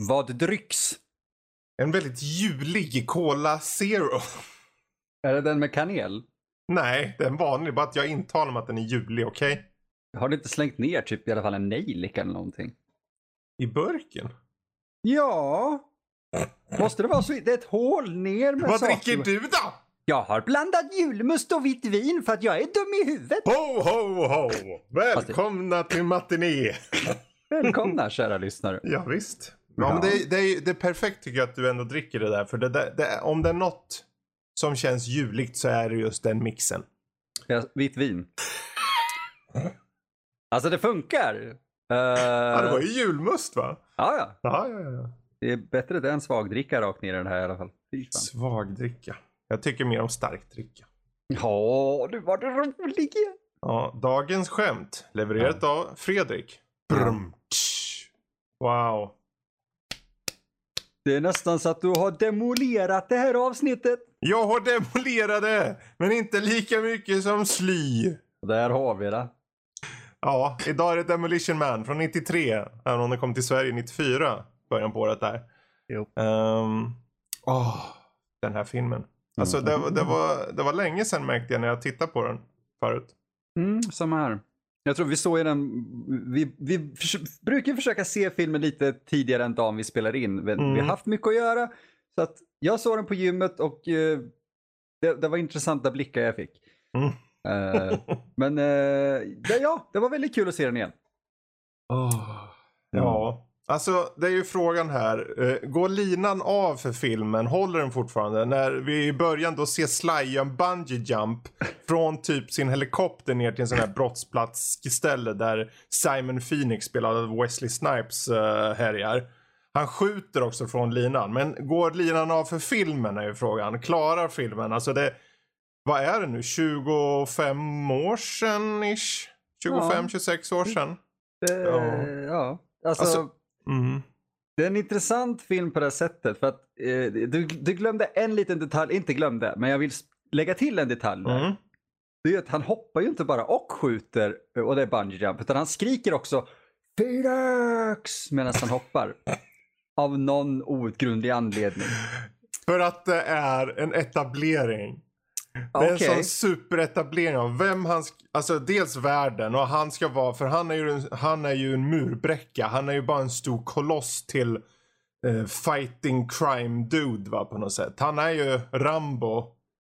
Vad drycks? En väldigt julig Cola Zero. Är det den med kanel? Nej, det är en vanlig. Bara att jag intalar mig att den är julig, okej? Har du inte slängt ner typ i alla fall en nejlika eller någonting? I burken? Ja. Måste det vara så? Det är ett hål ner med Vad saker. dricker du då? Jag har blandat julmust och vitt vin för att jag är dum i huvudet. Ho, ho, ho! Välkomna till matiné! Välkomna kära lyssnare. Ja, visst. Ja, men det, det, är, det är perfekt tycker jag att du ändå dricker det där. För det, där, det, om det är något som känns juligt så är det just den mixen. Ja, vitt vin. Alltså det funkar. Uh, Ja, det var ju julmust va? ja, ja. Ja, ja, ja. Det är bättre det än svagdricka rakt ner i den här i alla fall. Svagdricka. Jag tycker mer om starkdricka. Ja, du var det roliga. Ja, dagens skämt levererat av Fredrik. Brum. Wow. Det är nästan så att du har demolerat det här avsnittet. Jag har demolerat det, men inte lika mycket som Sly. Där har vi det. Ja, idag är det Demolition Man från 93. Även om den kom till Sverige 94. Början på året där. Jo. Um, åh, den här filmen. Alltså det, det, var, det var länge sedan märkte jag när jag tittade på den förut. Mm, samma här. Jag tror vi såg den, vi, vi förs brukar försöka se filmen lite tidigare än dagen vi spelar in. Men Mm. Vi har haft mycket att göra. Så att jag såg den på gymmet och eh, det, det var intressanta blickar jag fick. Mm. Eh, men eh, det, ja, det var väldigt kul att se den igen. Ja, alltså det är ju frågan här. Eh, Går linan av för filmen? Håller den fortfarande? När vi i början då ser Sly en bungee jump från typ sin helikopter ner till en sån här brottsplatsställe där Simon Phoenix spelade Wesley Snipes uh, härjar. Han skjuter också från linan. Men går linan av för filmen är ju frågan. Klarar filmen? Alltså det, vad är det nu? 25 år sedan ish? 25-26 år sedan? Det, Ja. ja. Alltså, Alltså- Mm. det är en intressant film på det här sättet. För att eh, du, du glömde en liten detalj, inte glömde, men jag vill lägga till en detalj där. Mm. Det är att han hoppar ju inte bara och skjuter och det är bungee jump, utan han skriker också Felix medan han hoppar. Av någon outgrundlig anledning. För att det är en etablering. Det är en sån superetablering av vem han, alltså dels världen och han ska vara, för han är ju, en- han är ju en murbräcka. Han är ju bara en stor koloss till eh, fighting crime dude va på något sätt. Han är ju Rambo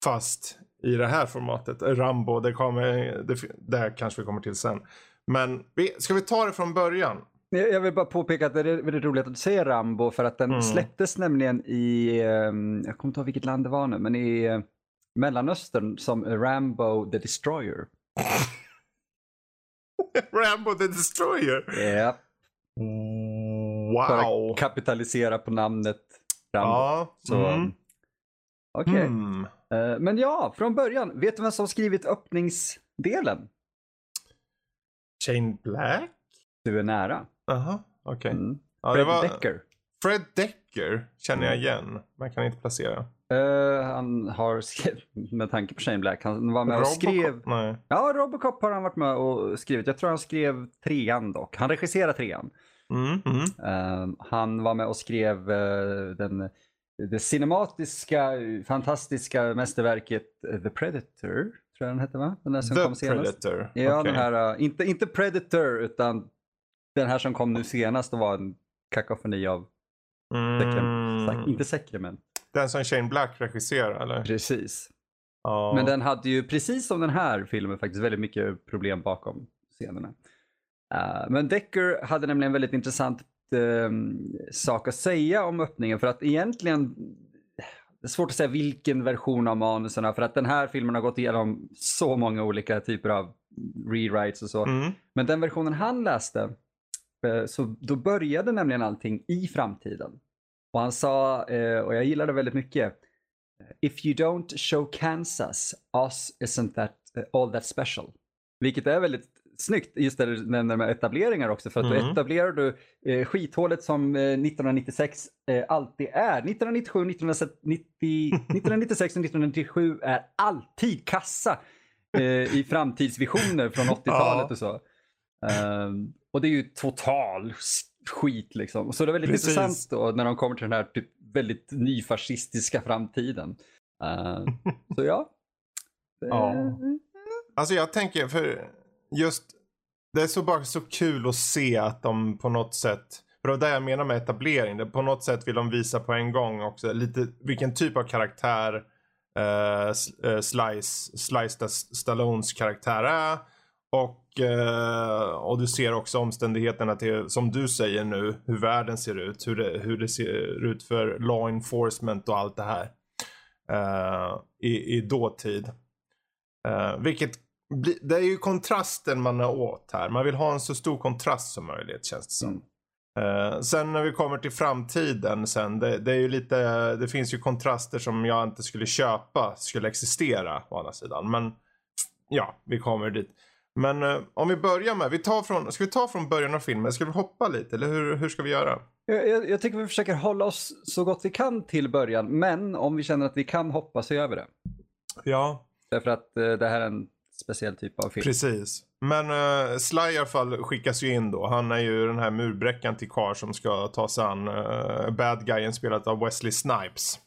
fast i det här formatet. Rambo, det kommer, det, det kanske vi kommer till sen. Men vi, ska vi ta det från början? Jag jag vill bara påpeka att det är väldigt roligt att du säger Rambo för att den Mm. släpptes nämligen i, ehm, jag kommer inte ihåg vilket land det var nu, men i eh, Mellanöstern som Rambo the Destroyer. Rambo the Destroyer. För Wow. att kapitalisera på namnet Rambo. Ja. Så, mm. Okej. Mm. Eh, Men ja, från början. Vet du vem som skrivit öppningsdelen? Shane Black? Du är nära. Jaha, okej. Mm. Ja, Fred var Decker. Fred Decker känner jag Mm. igen. Men kan inte placera. Eh, han har skrivit, med tanke på Shane Black, han var med och Robocop? skrev. Nej. Ja, Robocop har han varit med och skrivit. Jag tror han skrev trean dock. Han regisserade trean. Mm, mm. Eh, han var med och skrev eh, den, det cinematiska, fantastiska mästerverket eh, The Predator. Tror jag den hette va? Den där som The kom senast. Predator. Ja, Okej. den här, uh, inte, inte Predator utan den här som kom nu senast och var en kakofoni av, Mm. inte säkrement. Den som Shane Black regisserar eller? Precis. Ja. Men den hade ju precis som den här filmen faktiskt väldigt mycket problem bakom scenerna. Uh, men Decker hade nämligen väldigt intressant ehm, sak att säga om öppningen för att egentligen det är svårt att säga vilken version av manuserna för att den här filmen har gått igenom så många olika typer av rewrites och så. Mm. Men den versionen han läste, eh, så då började nämligen allting i framtiden. Och han sa, eh, och jag gillar det väldigt mycket, If you don't show Kansas, us isn't that eh, all that special. Vilket är väldigt snyggt, just där du nämner med etableringar också, för att Mm. då etablerar du eh, skithålet som eh, 1996 eh, alltid är. 1997, 1990, 1996 och 1997 är alltid kassa eh, i framtidsvisioner från 80-talet Ja. och så. Ehm, och det är ju total skit liksom. Så är det väldigt Precis. intressant då när de kommer till den här typ väldigt nyfascistiska framtiden. Eh, så ja. Ja. Alltså jag tänker för just det är så bara så kul att se att de på något sätt för det var det jag menar med etablering. Det på något sätt vill de visa på en gång också lite vilken typ av karaktär uh, Slice, Slice Stallones karaktär är. Och, och du ser också omständigheterna till, som du säger nu, hur världen ser ut. Hur det, hur det ser ut för law enforcement och allt det här. eh, i, I dåtid. Uh, vilket det är ju kontrasten man är åt här. Man vill ha en så stor kontrast som möjligt känns det som. Mm. Eh, sen när vi kommer till framtiden sen. Det, det är ju lite, det finns ju kontraster som jag inte skulle köpa skulle existera å andra sidan. Men ja, vi kommer dit. Men eh, om vi börjar med, vi tar från, ska vi ta från början av filmen? Ska vi hoppa lite eller hur, hur ska vi göra? Jag, jag, jag tycker vi försöker hålla oss så gott vi kan till början, men om vi känner att vi kan hoppa så gör vi det. Ja, Därför att eh, det här är en speciell typ av film. Precis. Men uh, Sly i alla fall skickas ju in då. Han är ju den här murbräckan till Carr som ska ta sig an uh, bad guyen spelat av Wesley Snipes.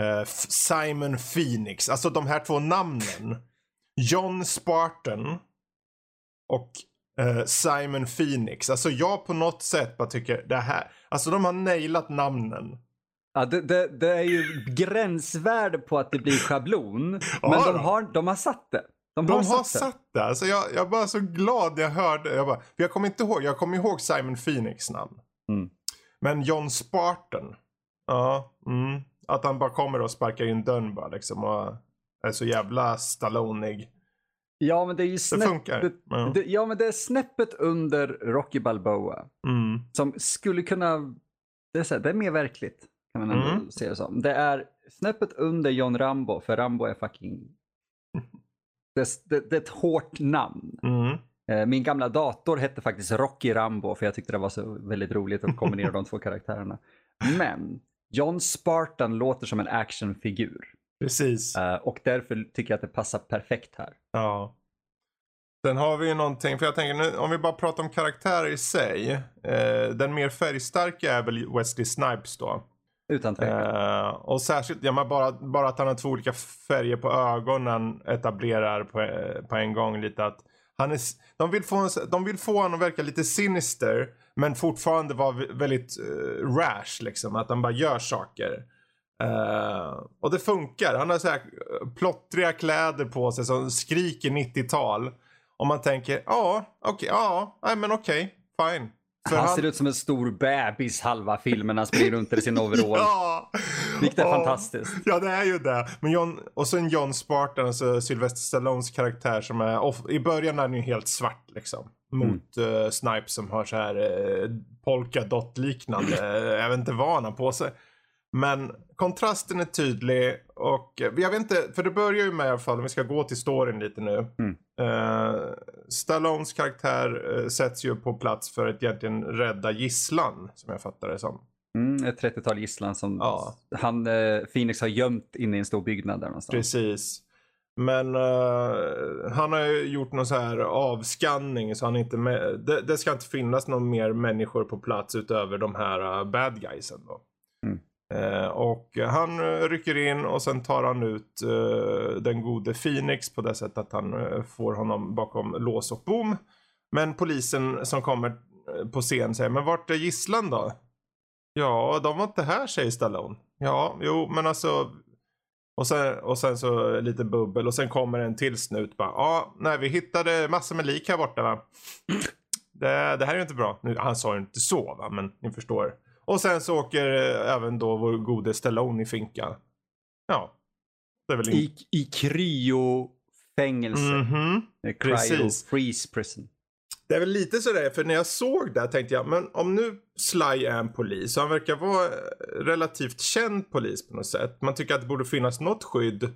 Uh, Simon Phoenix. Alltså de här två namnen. John Spartan och uh, Simon Phoenix. Alltså jag på något sätt bara tycker det här. Alltså de har nailat namnen. Ja, det, det, det är ju gränsvärde på att det blir schablon, Ja, men då. de har, de har satt det. De De har, har satt det. satt det. Alltså jag, jag var så glad när jag hörde. Jag, bara, jag kommer inte ihåg. Jag kommer ihåg Simon Phoenix namn. Mm. Men John Spartan. Ja. Mm, att han bara kommer och sparkar in dörren bara liksom. Och är så jävla stallonig. Ja, men det är ju snäppet, Ja. ja, men det är snäppet under Rocky Balboa. Mm. Som skulle kunna, det är, så här, det är mer verkligt. Kan man ändå Mm. se det som. Det är snäppet under John Rambo, för Rambo är fucking... Det, är- det, det är ett hårt namn. Mm. Eh, Min gamla dator hette faktiskt Rocky Rambo för jag tyckte det var så väldigt roligt att kombinera de två karaktärerna. Men John Spartan låter som en actionfigur Precis. eh, och därför tycker jag att det passar perfekt här. Ja. Sen har vi ju någonting, för jag tänker nu om vi bara pratar om karaktärer i sig. Eh, den mer färgstarka är väl Wesley Snipes då. Utan tvekan. Eh, och särskilt, ja, men bara, bara att han har två olika färger på ögonen etablerar på, eh, på en gång lite att han är, de, vill få, en de vill få honom att verka lite sinister men fortfarande vara vä- väldigt eh, rash liksom. Att han bara gör saker. Eh, och det funkar. Han har så här eh, plottriga kläder på sig som skriker 90-tal. Och man tänker, ja, okej, ja, nej men okej, fine. För han, ser ut som en stor bebis halva filmen. Han springer runt i sin overall. Ja! Vilket är Ja. fantastiskt. Ja, det är ju det. Men John, och sen John Spartan, alltså Sylvester Stallones karaktär som är, off, i början är han ju helt svart liksom. Mot eh, Snipes som har så här uh, polka dot liknande, eh, jag vet inte vad han har på sig. Men kontrasten är tydlig och eh, jag vet inte, för det börjar ju med i alla fall, om vi ska gå till storyn lite nu. Mm. Eh, Stallones karaktär uh, sätts ju på plats för att egentligen rädda gisslan, som jag fattar det som. Mm, ett 30-tal gisslan som Ja. han, eh, Phoenix har gömt inne i en stor byggnad där någonstans. Precis. Men eh, han har ju gjort någon så här avskanning så han inte med, det, det ska inte finnas någon mer människor på plats utöver de här uh, bad guysen då. Eh, och han eh, rycker in och sen tar han ut eh, den gode Phoenix på det sättet att han får honom bakom lås och bom. Men polisen som kommer på scen säger, men vart är gisslan då? Ja, de var inte här säger Stallone. Ja, jo, men alltså och sen, och sen så lite bubbel och sen kommer en till snut bara. Ja, nej vi hittade massor med lik här borta va. Det, det här är ju inte bra. Nu, han sa ju inte så va, men ni förstår. Och sen så åker eh, även då vår gode Stallone i finka. Ja. Det är väl I, I kryofängelse. Mhm. Eh, precis. Freeze prison. Det är väl lite sådär, för när jag såg det tänkte jag, men om nu Sly är en polis och han verkar vara eh, relativt känd polis på något sätt. Man tycker att det borde finnas något skydd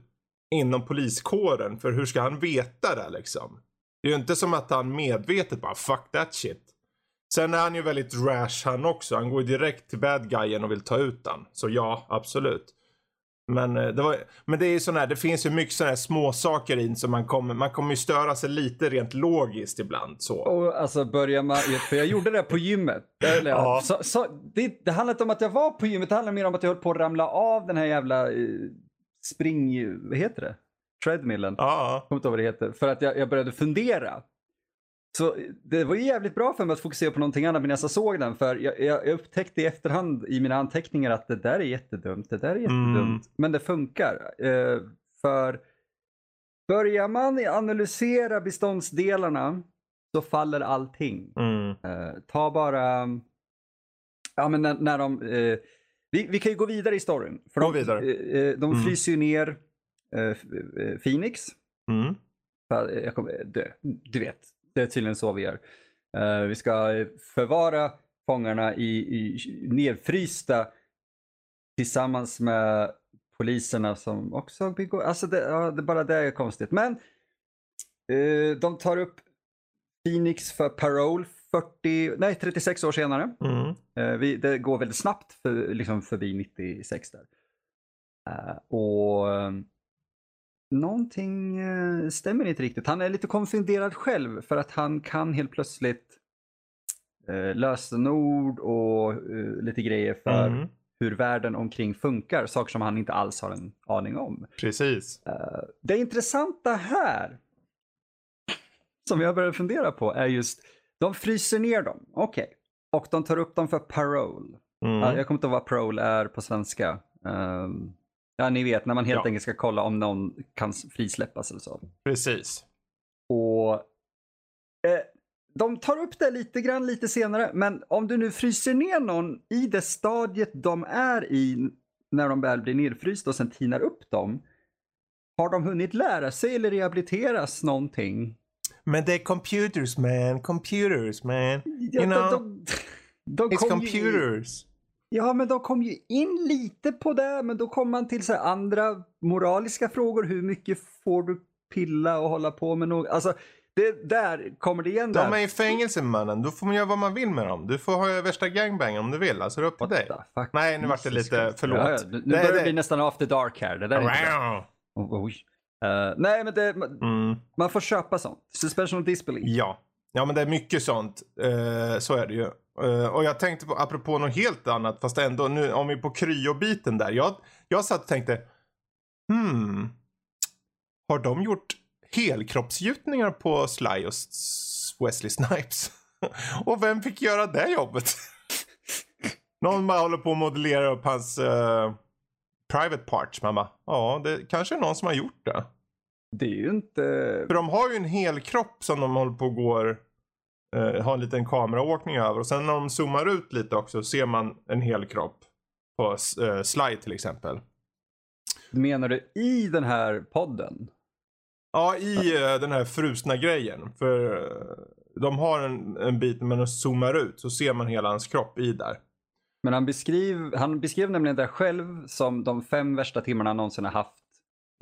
inom poliskåren, för hur ska han veta det liksom? Det är ju inte som att han medvetet bara fuck that shit. Sen är han ju väldigt rash han också. Han går ju direkt till bad guyen och vill ta ut han. Så ja, absolut. Men, eh, det, var, men det är ju sån här, det finns ju mycket sådana här små saker in som man kommer, man kommer ju störa sig lite rent logiskt ibland så. Och alltså börjar man, för jag gjorde det på gymmet. Eller, Ja. så, så, det, det handlar inte om att jag var på gymmet, det handlar mer om att jag höll på att ramla av den här jävla eh, spring, vad heter det? Treadmillen. Ja, kommer inte ihåg vad det heter. För att jag, jag började fundera. Så det var ju jävligt bra för mig att fokusera på någonting annat medan jag såg den. För jag, jag, jag upptäckte i efterhand i mina anteckningar att det där är jättedumt. Det där är jättedumt. Mm. Men det funkar. Eh, för börjar man analysera beståndsdelarna så faller allting. mm, Eh, ta bara, ja men när, när de, eh, vi, vi kan ju gå vidare i storyn. För Gå de, vidare. eh, eh, de Mm. fryser ju ner eh, eh, Phoenix. mm. För, eh, jag kommer dö. Du vet, det är tydligen så vi gör. Eh, vi ska förvara fångarna i, i nedfrysta tillsammans med poliserna som också begår... Alltså det, ja, det bara det är konstigt. Men eh, de tar upp Phoenix för parole 40, nej 36 år senare. Mm. Eh, vi, det går väldigt snabbt för, liksom förbi 96 där. Och någonting eh, stämmer inte riktigt. Han är lite konfunderad själv för att han kan helt plötsligt uh, lösenord och eh, lite grejer för Mm. hur världen omkring funkar. Saker som han inte alls har en aning om. Precis. Eh, det intressanta här, som jag började fundera på, är just de fryser ner dem. Okej. Och de tar upp dem för parole. Mm. Ja, jag kommer inte ihåg vad parole är på svenska. Ehm, ja, ni vet när man helt Ja. enkelt ska kolla om någon kan frisläppas eller så. Precis. Och eh, De tar upp det lite grann lite senare, men om du nu fryser ner någon i det stadiet de är i när de väl blir nedfrysta och sen tinar upp dem. Har de hunnit lära sig eller rehabiliteras någonting? Men det är computers man, computers man. Ja, You know, de, de, de It's computers. Ja, men de kom ju in lite på det, men då kom man till så andra moraliska frågor. Hur mycket får du pilla och hålla på med något? Alltså, det, där kommer det igen. De där. är i fängelse mannen. Då får man göra vad man vill med dem. Du får ha värsta gangbangen om du vill. Alltså det är upp till dig. Nej, nu vart det lite, förlåt. Ja, ja, nu nu Det- börjar det bli nästan after dark här. Det där är inte. Oh, oj. Eh, nej, men det, man, Mm, man får köpa sånt. Suspension of disbelief. ja. ja, men det är mycket sånt. Eh, så är det ju. Eh, och jag tänkte på, apropå något helt annat, fast ändå nu, om vi är på kryobiten där. Jag, jag satt och tänkte, hmm, har de gjort helkroppsgjutningar på Sly och Wesley Snipes? och vem fick göra det jobbet? Någon bara håller på att modellera upp hans eh, private parts. Bara, ja, det kanske är någon som har gjort det. Det är ju inte... För de har ju en hel kropp som de håller på och går, eh, har en liten kameraåkning över. Och sen när de zoomar ut lite också ser man en hel kropp. På eh, Sly till exempel. Menar du i den här podden? Ja, i eh, den här frusna grejen. För eh, de har en, en bit när man zoomar ut så ser man hela hans kropp i där. Men han, beskriv, han beskrev nämligen det själv som de fem värsta timmarna han någonsin har haft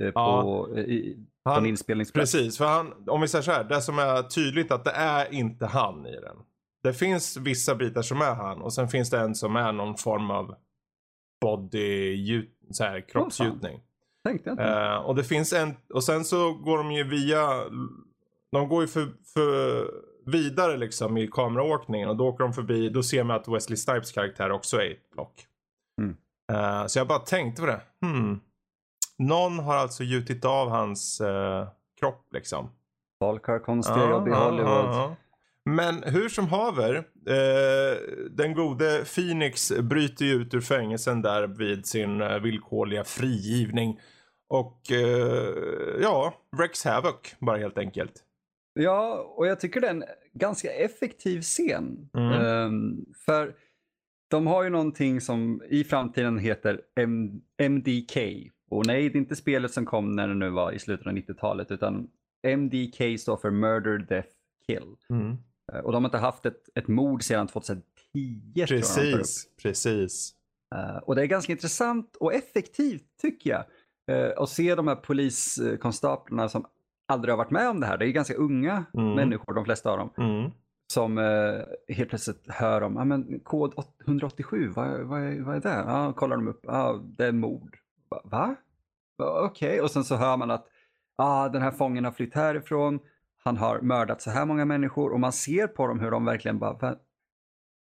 eh, på, i, på en Han, inspelningsplats. precis, för han, om vi säger så här. Det som är tydligt att det är inte han i den. Det finns vissa bitar som är han och sen finns det en som är någon form av body, så här, kroppsgjutning. Inte. Eh, och det finns en, och sen så går de ju via, de går ju för, för vidare liksom i kameraåkningen och då åker de förbi, då ser man att Wesley Snipes karaktär också är ett block. Mm. Eh, så jag bara tänkte på det, hmm. Någon har alltså gjutit av hans eh, kropp liksom. Folk har konstiga Ja, jobb i Hollywood. ja, ja. Men hur som haver, eh, den gode Phoenix bryter ju ut ur fängelsen där vid sin eh, villkorliga frigivning. Och eh, ja, Rex Havoc bara helt enkelt. Ja, och jag tycker det är en ganska effektiv scen. Mm. Ehm, för de har ju någonting som i framtiden heter M- MDK. Och nej, det är inte spelet som kom när det nu var i slutet av 90-talet, utan MDK står för Murder, Death, Kill. Eh, Och de har inte haft ett, ett mord sedan 2010 tror jag de tar upp. Precis, precis. Eh, och det är ganska intressant och effektivt tycker jag. Uh, att se de här poliskonstaplarna som aldrig har varit med om det här. Det är ganska unga Mm. människor, de flesta av dem. Mm. Som eh, helt plötsligt hör om, ah, men kod 187, vad, vad, är, vad är det? Ja, kollar de upp, ah, det är mord. Va? Okej, okay. och sen så hör man att ah, den här fången har flytt härifrån, han har mördat så här många människor och man ser på dem hur de verkligen bara,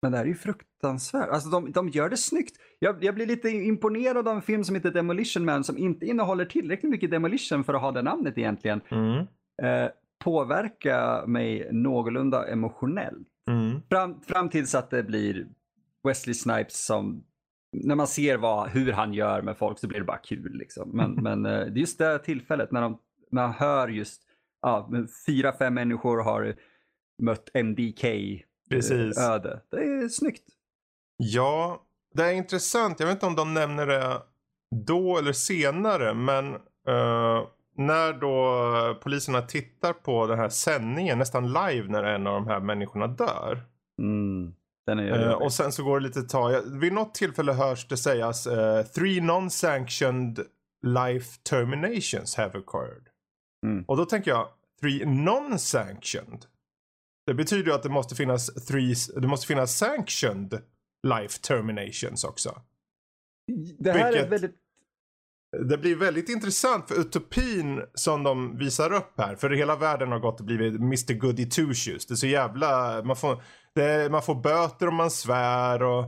men det här är ju fruktansvärt. Alltså de, de gör det snyggt. Jag, jag, blir lite imponerad av en film som heter Demolition Man som inte innehåller tillräckligt mycket demolition för att ha det namnet egentligen. Mm. Eh, påverka mig någorlunda emotionellt. Mm. Fram, fram tills att det blir Wesley Snipes som, när man ser vad, hur han gör med folk så blir det bara kul. Liksom. Men, men eh, det är just det tillfället när, de, när man hör just ja, fyra, fem människor har mött MDK Precis. öde. Det är snyggt. Ja, det är intressant. Jag vet inte om de nämner det då eller senare, men uh, när då poliserna tittar på den här sändningen nästan live när en av de här människorna dör. Mm. Uh, och sen så går det lite tag. Vid något tillfälle hörs det sägas uh, three non-sanctioned life terminations have occurred. Mm. Och då tänker jag, three non-sanctioned. Det betyder ju att det måste finnas three, det måste finnas sanctioned life terminations också. Det här Vilket, är väldigt... Det blir väldigt intressant för utopin som de visar upp här. För hela världen har gått och blivit Mr Goody Two Shoes. Det är så jävla, man får, det, man får böter om man svär och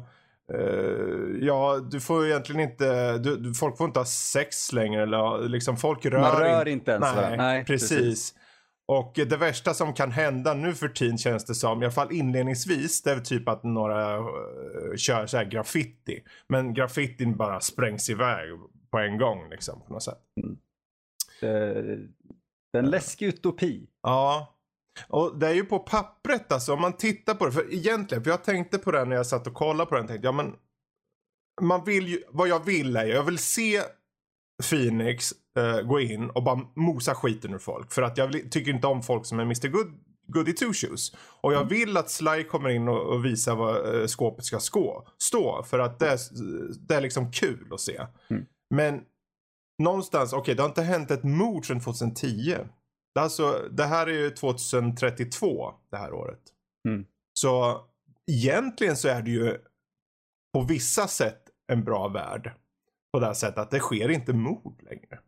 Uh, ja, du får egentligen inte, du, folk får inte ha sex längre eller liksom folk rör, Man rör inte ens Nej, Nej precis. precis. Och det värsta som kan hända nu för tiden känns det som, i alla fall inledningsvis, det är typ att några uh, kör så här graffiti. Men graffitin bara sprängs iväg på en gång liksom på något sätt. Mm. Det, det är en läskig utopi. Ja. Och det är ju på pappret alltså, om man tittar på det. För egentligen, för jag tänkte på det när jag satt och kollade på den, tänkte jag men man vill ju, vad jag vill är, jag vill se Phoenix uh, gå in och bara mosa skiten ur folk. För att jag tycker inte om folk som är Mr Good, Goody Two Shoes. Och jag mm. vill att Sly kommer in och, och visar vad uh, skåpet ska skå, stå. För att det, det är liksom kul att se. Mm. Men någonstans, okej okay, det har inte hänt ett mord sedan 2010. Det, alltså, det här är ju 2032 det här året. Mm. Så egentligen så är det ju på vissa sätt en bra värld. På det här sättet att det sker inte mord längre.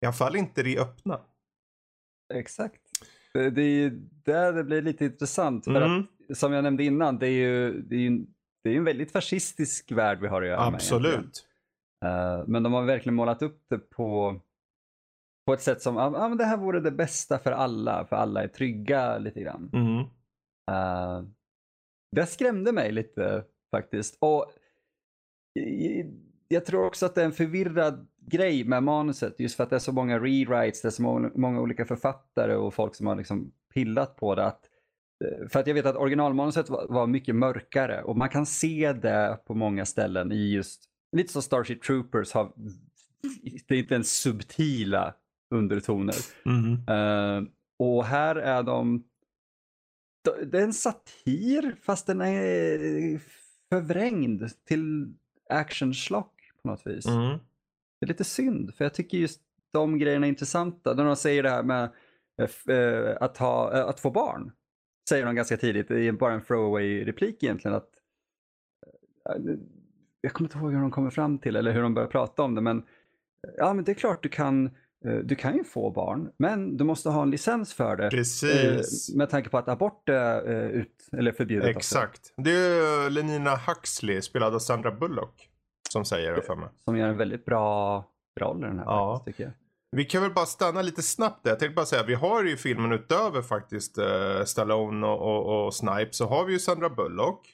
I alla fall inte i öppna. Exakt. Det, det är ju där det blir lite intressant. För mm. att, som jag nämnde innan, det är ju det är ju, det är en väldigt fascistisk värld vi har att göra Absolut. med. Uh, men de har verkligen målat upp det på, på ett sätt som, ja ah, men det här vore det bästa för alla, för alla är trygga lite grann. Mm. Uh, det skrämde mig lite faktiskt. Och jag tror också att det är en förvirrad grej med manuset just för att det är så många rewrites, det är så många, olika författare och folk som har liksom pillat på det. Att, eh, för att jag vet att originalmanuset var, var, mycket mörkare och man kan se det på många ställen i just, lite som Starship Troopers har, det är inte ens subtila undertoner. Mm. Uh, och här är de, det är en satir fast den är förvrängd till actionschlock på något vis. Mm. Det är lite synd, för jag tycker just de grejerna är intressanta. När de säger det här med äh, att, ha, äh, att få barn, säger de ganska tidigt, det är bara en throwaway replik egentligen. att Jag kommer inte ihåg hur de kommer fram till eller hur de börjar prata om det, men ja, men det är klart du kan du kan ju få barn, men du måste ha en licens för det. Precis. med tanke på att abort är ut, eller förbjudet. Exakt. Också. Det är Lenina Huxley, spelad av Sandra Bullock som säger det för mig. Som gör en väldigt bra roll i den här ja. faktiskt, tycker jag. Vi kan väl bara stanna lite snabbt där. Jag tänkte bara säga, vi har ju filmen utöver faktiskt uh, Stallone och, och, och, Snipe så har vi ju Sandra Bullock.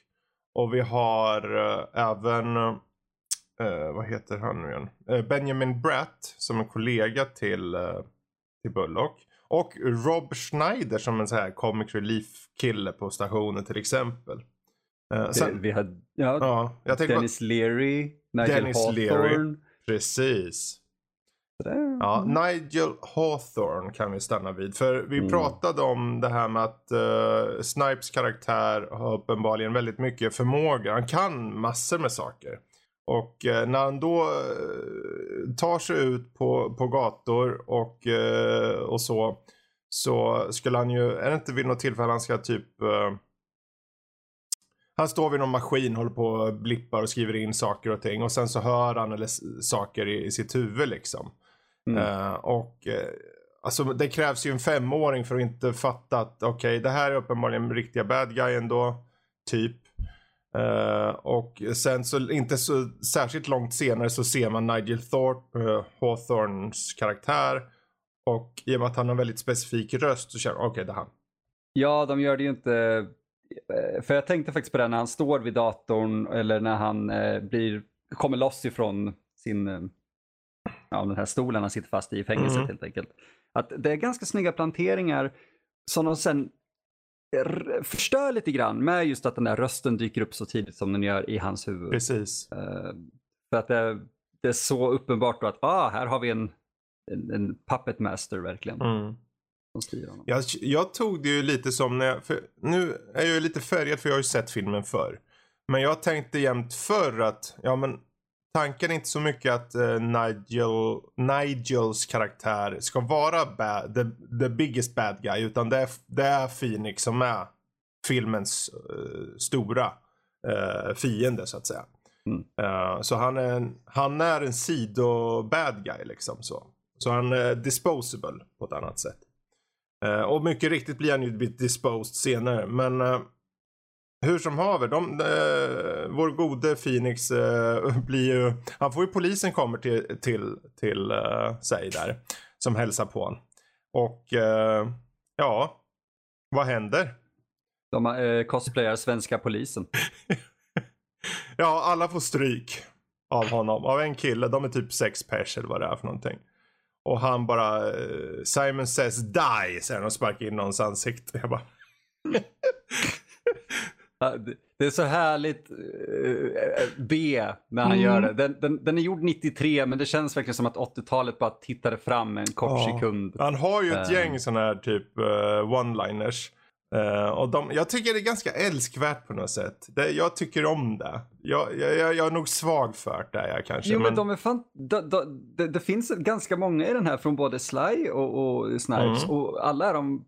Och vi har uh, även, uh, vad heter han nu igen? Benjamin Bratt som en kollega till, till Bullock. Och Rob Schneider som en så här comic relief kille på stationen till exempel. Sen, vi hade, ja, ja Dennis bara, Leary. Nigel Dennis Hawthorne. Leary. Precis. Ja, Nigel Hawthorne kan vi stanna vid. För vi mm. pratade om det här med att uh, Snipes karaktär har uppenbarligen väldigt mycket förmåga. Han kan massor med saker. Och uh, när han då uh, tar sig ut på, på gator och, och så. Så skulle han ju, är det inte vid något tillfälle han ska typ han står vid någon maskin, håller på och blippar och skriver in saker och ting. Och sen så hör han eller, saker i, i sitt huvud liksom. Mm. Uh, och uh, alltså det krävs ju en femåring för att inte fatta att okej, okay, det här är uppenbarligen riktiga bad guyen då. Typ. Uh, och sen så inte så särskilt långt senare så ser man Nigel Thorpe, uh, Hawthorns karaktär. Och i och med att han har en väldigt specifik röst så känner man okej okay, det är han. Ja, de gör det ju inte. För jag tänkte faktiskt på det när han står vid datorn eller när han eh, blir, kommer loss ifrån sin, eh, ja den här stolen han sitter fast i i fängelset mm. helt enkelt. Att det är ganska snygga planteringar som de sen förstör lite grann med just att den där rösten dyker upp så tidigt som den gör i hans huvud. Precis. Uh, för att det, det, är så uppenbart då att ah, här har vi en, en, en puppet master verkligen. Mm. Jag, jag, tog det ju lite som när jag, nu är jag ju lite färgad för jag har ju sett filmen förr. Men jag tänkte jämt förr att, ja men tanken är inte så mycket att uh, Nigel, Nigels karaktär ska vara bad, the, the biggest bad guy. Utan det är, det är Phoenix som är filmens uh, stora uh, fiende så att säga. Mm. så han är, en, han är en sido-bad guy liksom så. Så han är disposable på ett annat sätt. och mycket riktigt blir han ju disposed senare. Men hur som haver, de, eh, vår gode Phoenix eh, blir ju, han får ju polisen kommer till, till, till eh, sig där. Som hälsar på honom. Och eh, ja, vad händer? De eh, cosplayar svenska polisen. ja, alla får stryk av honom. Av en kille, de är typ sex pers eller vad det är för någonting. Och han bara, eh, Simon says die, säger han och sparkar in någons ansikte. Jag bara... Det är så härligt uh, B när han mm. gör det. Den, den, den, är gjord 93 men det känns verkligen som att 80-talet bara tittade fram en kort ja. sekund. Han har ju ett uh. gäng sådana här typ uh, one-liners. Uh, och de, jag tycker det är ganska älskvärt på något sätt. Det, jag tycker om det. Jag, jag, jag är nog svag för det jag kanske. Jo men, men de är fan, de, de, det, det, finns ganska många i den här från både Sly och, och Snipes mm. och alla är de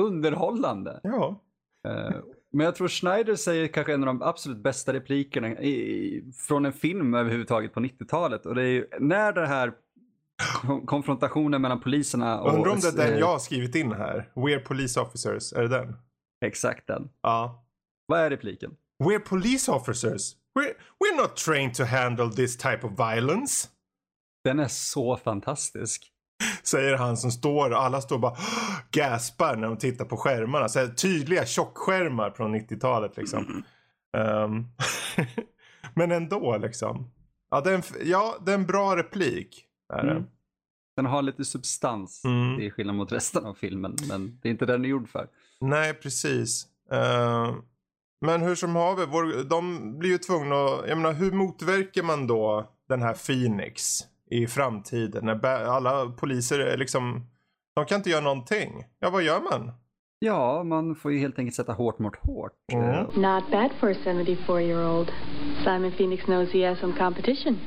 underhållande. Ja. Uh, men jag tror Schneider säger kanske en av de absolut bästa replikerna i, från en film överhuvudtaget på 90-talet. Och det är ju när det här konfrontationen mellan poliserna och... Undrar om det är den jag har skrivit in här. We're police officers, är det den? Exakt den. Ja. Vad är repliken? We're police officers. We're, we're not trained to handle this type of violence. Den är så fantastisk. Säger han som står, alla står bara gaspar när de tittar på skärmarna. Så här, tydliga tjockskärmar från 90-talet liksom. Mm. Um, men ändå liksom. Ja det, är en, ja, det är en bra replik. Är mm. Den har lite substans. Mm. Det är skillnad mot resten av filmen. Men det är inte den den är gjord för. Nej, precis. Uh, men hur som haver, vår, de blir ju tvungna att, jag menar hur motverkar man då den här Phoenix? I framtiden när alla poliser är liksom, de kan inte göra någonting. Ja, vad gör man? Ja, man får ju helt enkelt sätta hårt mot hårt. Mm. Not bad for a 74 year old. Simon Phoenix knows he has some competition.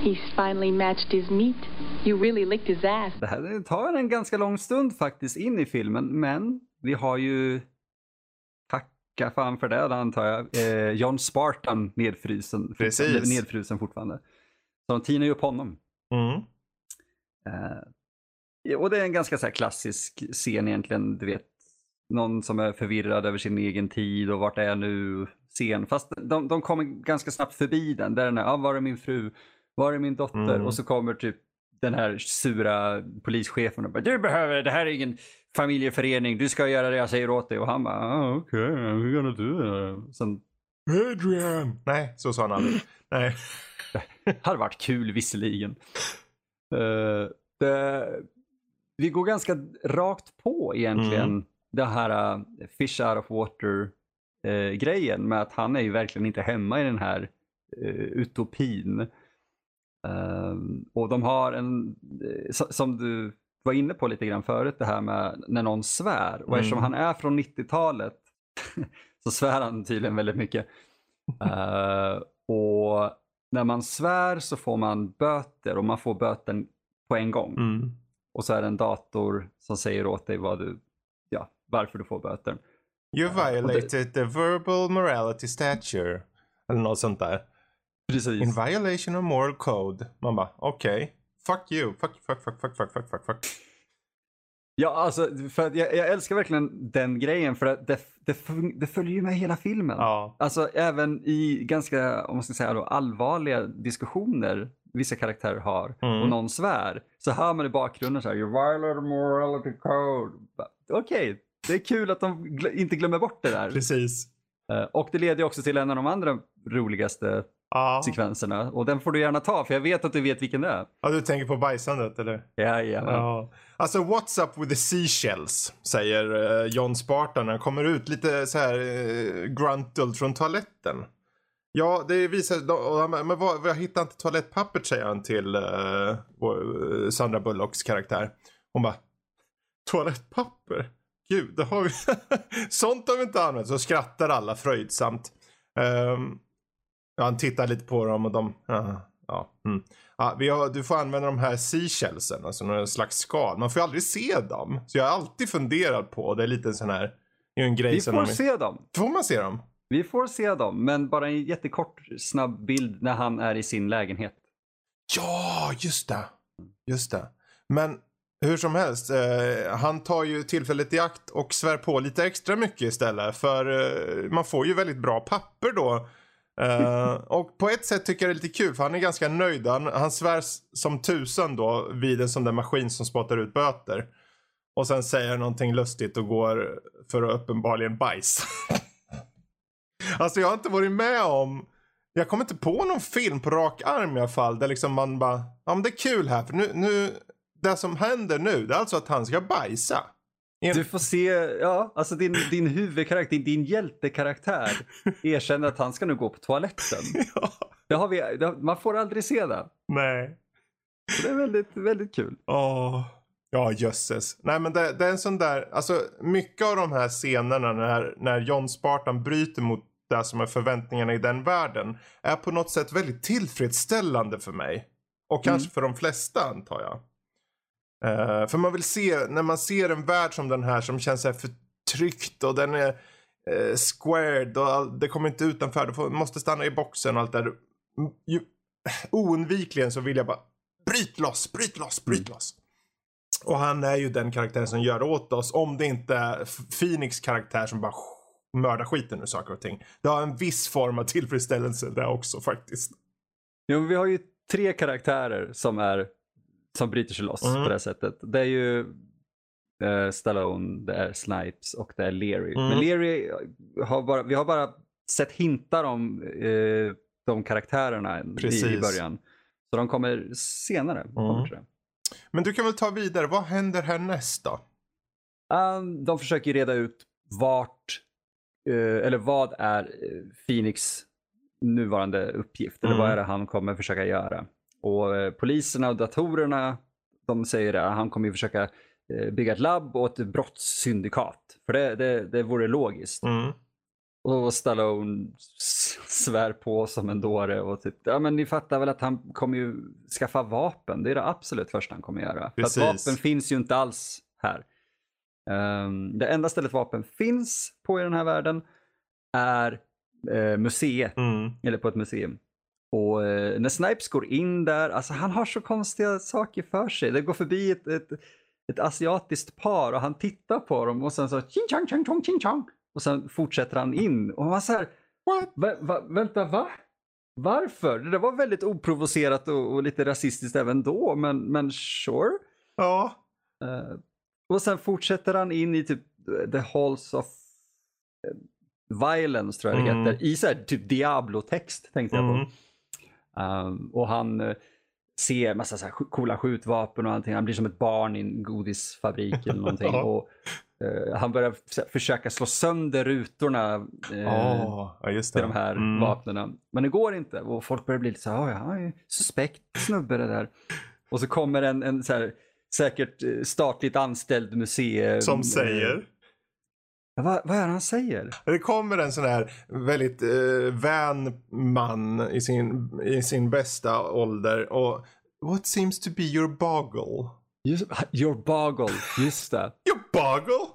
He's finally matched his meat. You really licked his ass. Det här tar en ganska lång stund faktiskt in i filmen, men vi har ju tacka fan för det antar jag. Eh, John Spartan nedfrysen. Precis. Nedfrusen fortfarande. Så de tinar ju upp honom. Mm. Uh, och det är en ganska så här klassisk scen egentligen. Du vet, någon som är förvirrad över sin egen tid och vart är jag nu? Scen. Fast de, de kommer ganska snabbt förbi den. Där den är, ah, var är min fru? Var är min dotter? Mm. Och så kommer typ den här sura polischefen och bara, du behöver, det här är ingen familjeförening, du ska göra det jag säger åt dig. Och han bara, ah, okej, okay, I'm gonna do it. Sen... Adrian! Nej, så sa han aldrig. Nej. Hade varit kul visserligen. Uh, det, vi går ganska rakt på egentligen mm. det här uh, fish out of water uh, grejen med att han är ju verkligen inte hemma i den här utopin. Ehm, och de har en, som du var inne på lite grann förut, det här med när någon svär. Och eftersom mm. han är från 90-talet så svär han tydligen väldigt mycket. och när man svär så får man böter och man får böten på en gång. Mm. Och så är det en dator som säger åt dig vad du, ja, varför du får böter. You violated the verbal morality stature. Eller något sånt där. Precis. In violation of moral code. Man bara, okej. Okay. Fuck you. Fuck, fuck, fuck, fuck, fuck, fuck, fuck, fuck. Ja, alltså, för jag, jag älskar verkligen den grejen för att det, det, det följer ju med hela filmen. Ja. Alltså även i ganska, om man ska säga då, allvarliga diskussioner vissa karaktärer har Mm. och någon svär så hör man i bakgrunden så här, you violate morality code. Okej, det är kul att de gl- inte glömmer bort det där. Precis. Eh, Och det leder ju också till en av de andra roligaste Ja. sekvenserna och den får du gärna ta för jag vet att du vet vilken det är. ja, du tänker på bajsandet eller? Jajamän. Ja. Alltså what's up with the seashells? Säger eh, John Spartan när han kommer ut lite så här uh, gruntled från toaletten. Ja, det visar Men vad, jag hittar inte toalettpappret säger han till uh, Sandra Bullocks karaktär. Hon bara Toalettpapper? Gud, det har vi. Sånt har vi inte använt. Så skrattar alla fröjdsamt. Ehm, ja, han tittar lite på dem och de... ja, ja, mm. Ja, vi har, du får använda de här seashellsen, alltså någon slags skal. Man får ju aldrig se dem. Så jag har alltid funderat på, det är lite sån här, det är en grej Vi får de, se dem. Får man se dem? Vi får se dem, men bara en jättekort snabb bild när han är i sin lägenhet. Ja, just det. Just det. Men hur som helst, eh, han tar ju tillfället i akt och svär på lite extra mycket istället. För eh, man får ju väldigt bra papper då. Eh, och på ett sätt tycker jag det är lite kul för han är ganska nöjd. Han, han svär som tusan då vid en sån där maskin som spottar ut böter. Och sen säger han någonting lustigt och går för att uppenbarligen bajsa. alltså jag har inte varit med om jag kommer inte på någon film på rak arm i alla fall där liksom man bara, ja men det är kul här för nu, nu det som händer nu det är alltså att han ska bajsa. Du får se, ja, alltså din, din huvudkaraktär, din, din hjältekaraktär erkänner att han ska nu gå på toaletten. ja, Det har vi, det, man får aldrig se det. nej. Så det är väldigt, väldigt kul. Åh. Ja, jösses. Nej men det, det är en sån där, alltså mycket av de här scenerna när, när John Spartan bryter mot det som är förväntningarna i den världen är på något sätt väldigt tillfredsställande för mig. Och kanske för de flesta antar jag. Eh, för man vill se, när man ser en värld som den här som känns så här förtryckt och den är eh, squared och all, det kommer inte utanför, du får, måste stanna i boxen och allt där. Mm, Ju, oundvikligen så vill jag bara bryt loss, bryt loss, bryt loss. Och han är ju den karaktären som gör åt oss om det inte är Phoenix karaktär som bara mördar skiten ur saker och ting. Det har en viss form av tillfredsställelse där också faktiskt. Jo, men vi har ju tre karaktärer som, är, som bryter sig loss Mm. på det sättet. Det är ju eh, Stallone, det är Snipes och det är Leary. Mm. Men Leary har bara, vi har bara sett hintar om eh, de karaktärerna i, i Precis. början. Så de kommer senare. Det. Men du kan väl ta vidare, vad händer härnäst då? Um, de försöker reda ut vart, eh, eller vad är eh, Phoenix nuvarande uppgift? Eller Mm. vad är det han kommer försöka göra? Och eh, poliserna och datorerna, de säger att han kommer ju försöka eh, bygga ett labb och ett brottssyndikat. För det, det, det vore logiskt. Mm. Och Stallone svär på som en dåre och typ, ja men ni fattar väl att han kommer ju skaffa vapen. Det är det absolut första han kommer göra. För Precis. att vapen finns ju inte alls här. Ehm, det enda stället vapen finns på i den här världen är eh, museet, Mm. eller på ett museum. Och eh, när Snipes går in där, alltså han har så konstiga saker för sig. Det går förbi ett, ett, ett asiatiskt par och han tittar på dem och sen så ching chang chang chong ching chong. Och sen fortsätter han in och man säger What? va, va, vänta va? Varför? Det där var väldigt oprovocerat och, och lite rasistiskt även då, men, men sure. Ja. Eh, och sen fortsätter han in i typ eh, The Halls of eh, Violence tror jag det Mm. heter. I så här, typ Diablo-text tänkte jag på. Um, och han eh, ser massa så här coola skjutvapen och allting. Han blir som ett barn i en godisfabrik eller någonting. Ja. och, eh, han börjar försöka slå sönder rutorna Åh, ja just det. till de här Mm. vapnen. Men det går inte och folk börjar bli lite så här, "Oj, han är ju suspekt snubbe det där. Och så kommer en, en så här, säkert statligt anställd museum. Som säger. Ja, vad, är det han säger? Det kommer en sån här väldigt eh, vän man i sin, i sin bästa ålder och What seems to be your boggle? Just, your boggle, just det. Your boggle?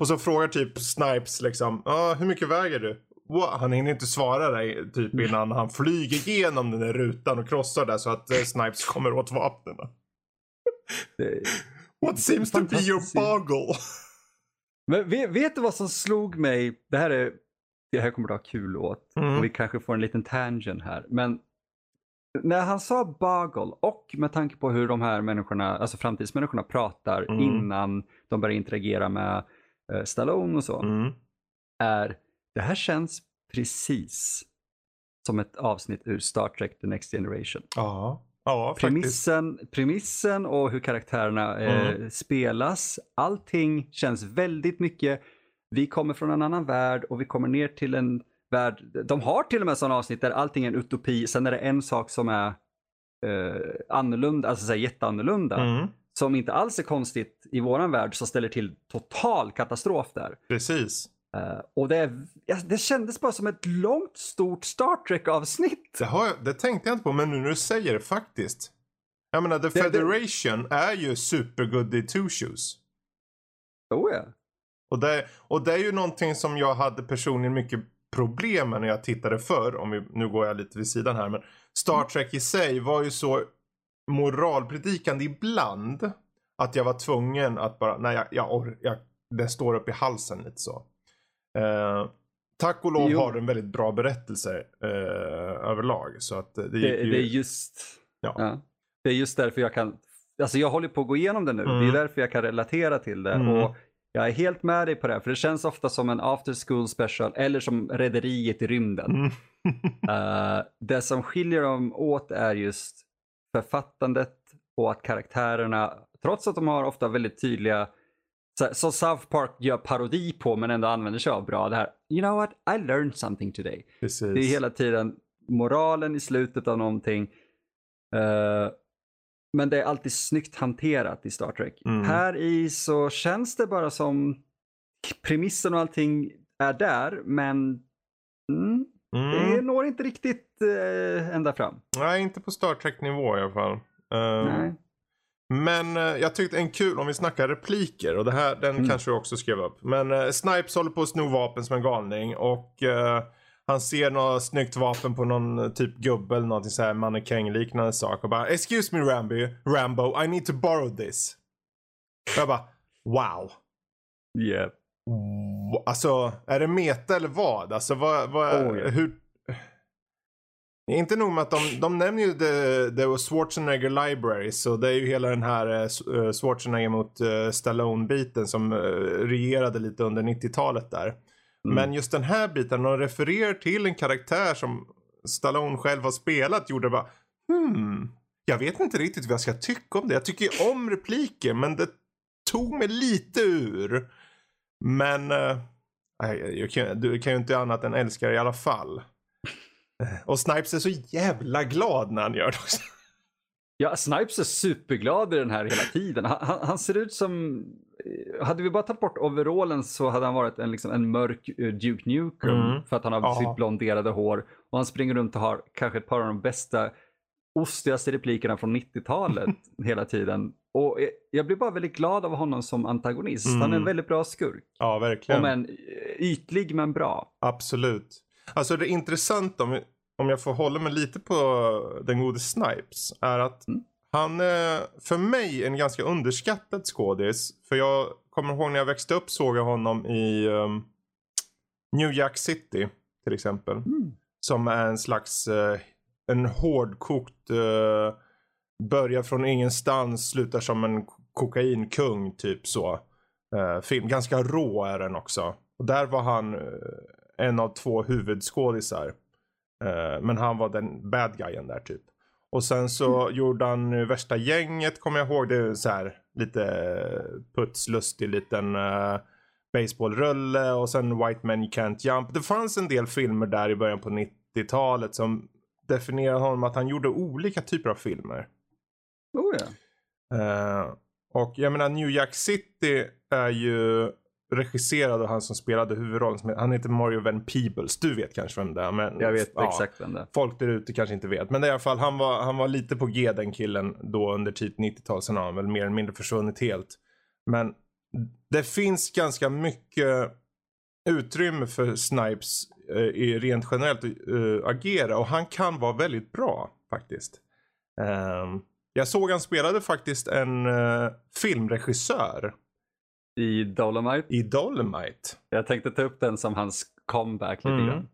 Och så frågar typ Snipes liksom, ah, hur mycket väger du? Wow, han hinner inte svara dig typ innan han flyger igenom den där rutan och krossar där så att eh, Snipes kommer åt vapnen. What seems to be your boggle? Men vet, vet du vad som slog mig? Det här, är, det här kommer du ha kul åt. Mm. Och vi kanske får en liten tangent här. Men när han sa bagel och med tanke på hur de här människorna, alltså framtidsmänniskorna pratar Mm. innan de börjar interagera med eh, Stallone och så. Mm. Är det här känns precis som ett avsnitt ur Star Trek The Next Generation. Ja, ja faktiskt. Premissen, premissen och hur karaktärerna eh, Mm. spelas. Allting känns väldigt mycket. Vi kommer från en annan värld och vi kommer ner till en värld. De har till och med sådana avsnitt där allting är en utopi. Sen är det en sak som är eh, annorlunda, alltså så här, jätteannorlunda. Mm. Som inte alls är konstigt i våran värld som ställer till total katastrof där. Precis. Eh, och det, ja, det kändes bara som ett långt stort Star Trek-avsnitt. Det, har det tänkte jag inte på, men nu när du säger det faktiskt. Jag menar, The Det- det- Federation är ju super i two shoes. Oh, ja. Och det, och det är ju någonting som jag hade personligen mycket problem med när jag tittade förr. Om vi, nu går jag lite vid sidan här. Men Star Trek i sig var ju så moralpredikande ibland. Att jag var tvungen att bara, nej jag, jag, jag det står upp i halsen lite så. Eh, tack och lov Jo. har den väldigt bra berättelser eh, överlag. Så att det, Det, ju- det är just Ja. ja. Det är just därför jag kan, alltså jag håller på att gå igenom det nu. Mm. Det är därför jag kan relatera till det. Mm. Och jag är helt med dig på det, här, för det känns ofta som en after school special eller som Rederiet i rymden. Mm. Eh, det som skiljer dem åt är just författandet och att karaktärerna, trots att de har ofta väldigt tydliga, som South Park gör parodi på men ändå använder sig av bra, det här, you know what, I learned something today. Precis. Det är hela tiden moralen i slutet av någonting. Eh, men det är alltid snyggt hanterat i Star Trek. Mm. Här i så känns det bara som premissen och allting är där, men mm, Mm. det når inte riktigt eh, ända fram. Nej, inte på Star Trek-nivå i alla fall. Eh, Nej. Men eh, jag tyckte en kul, om vi snackar repliker, och det här, den Mm. kanske du också skrev upp. Men uh, Snipes håller på att sno vapen som en galning och eh, han ser något snyggt vapen på någon eh, typ gubbe eller någonting såhär mannekängliknande sak och bara Excuse me Rambo, Rambo, I need to borrow this. Och jag bara wow. Yeah. Alltså, är det meta eller vad? Alltså vad, vad Oh, ja. hur? Det inte nog med att de, de nämner ju the, the Schwarzenegger Library, så det är ju hela den här eh, Schwarzenegger mot uh, Stallone-biten som eh, regerade lite under 90-talet där. Mm. Men just den här biten, de refererar till en karaktär som Stallone själv har spelat, gjorde bara hmm, jag vet inte riktigt vad jag ska tycka om det. Jag tycker ju om repliker, men det tog mig lite ur. Men eh, nej, jag kan, du kan ju inte annat än älska det i alla fall. Och Snipes är så jävla glad när han gör det också. Ja, Snipes är superglad i den här hela tiden. Han, han, han ser ut som... eh, Hade vi bara tagit bort overallen så hade han varit en, liksom, en mörk eh, Duke Nukem Mm. för att han har Ja. sitt blonderade hår. Och han springer runt och har kanske ett par av de bästa, ostigaste replikerna från 90-talet hela tiden. Och jag, blir bara väldigt glad av honom som antagonist. Han är en Mm. väldigt bra skurk. Ja, verkligen. Om en eh, ytlig men bra. Absolut. Alltså det intressanta, om, om jag får hålla mig lite på den gode Snipes, är att Mm. han är för mig en ganska underskattad skådis. För jag kommer ihåg när jag växte upp såg jag honom i um, New Jack City till exempel. Mm. Som är en slags, eh, en hårdkokt, uh, börjar från ingenstans, slutar som en kokainkung typ så. eh, film. Ganska rå är den också. Och där var han eh, en av två huvudskådisar. Eh, men han var den bad guyen där typ. Och sen så gjorde han värsta gänget, kommer jag ihåg. Det är så här lite putslustig liten uh, baseballrulle och sen White Men Can't Jump. Det fanns en del filmer där i början på 90-talet som definierade honom att han gjorde olika typer av filmer. Oh, ja. Eh, och jag menar New Jack City är ju regisserad av han som spelade huvudrollen. Han heter Mario Van Peebles. Du vet kanske vem det är. Men, Jag vet ja, exakt vem det är. Folk där ute kanske inte vet. Men i alla fall, han var, han var lite på G den killen då under tidigt 90-tal. Sen har han väl mer eller mindre försvunnit helt. Men det finns ganska mycket utrymme för Snipes eh, rent generellt eh, agera och han kan vara väldigt bra faktiskt. Ehm, jag såg han spelade faktiskt en eh, filmregissör I Dolomite. i Dolomite. Jag tänkte ta upp den som hans comeback lite Mm. grann.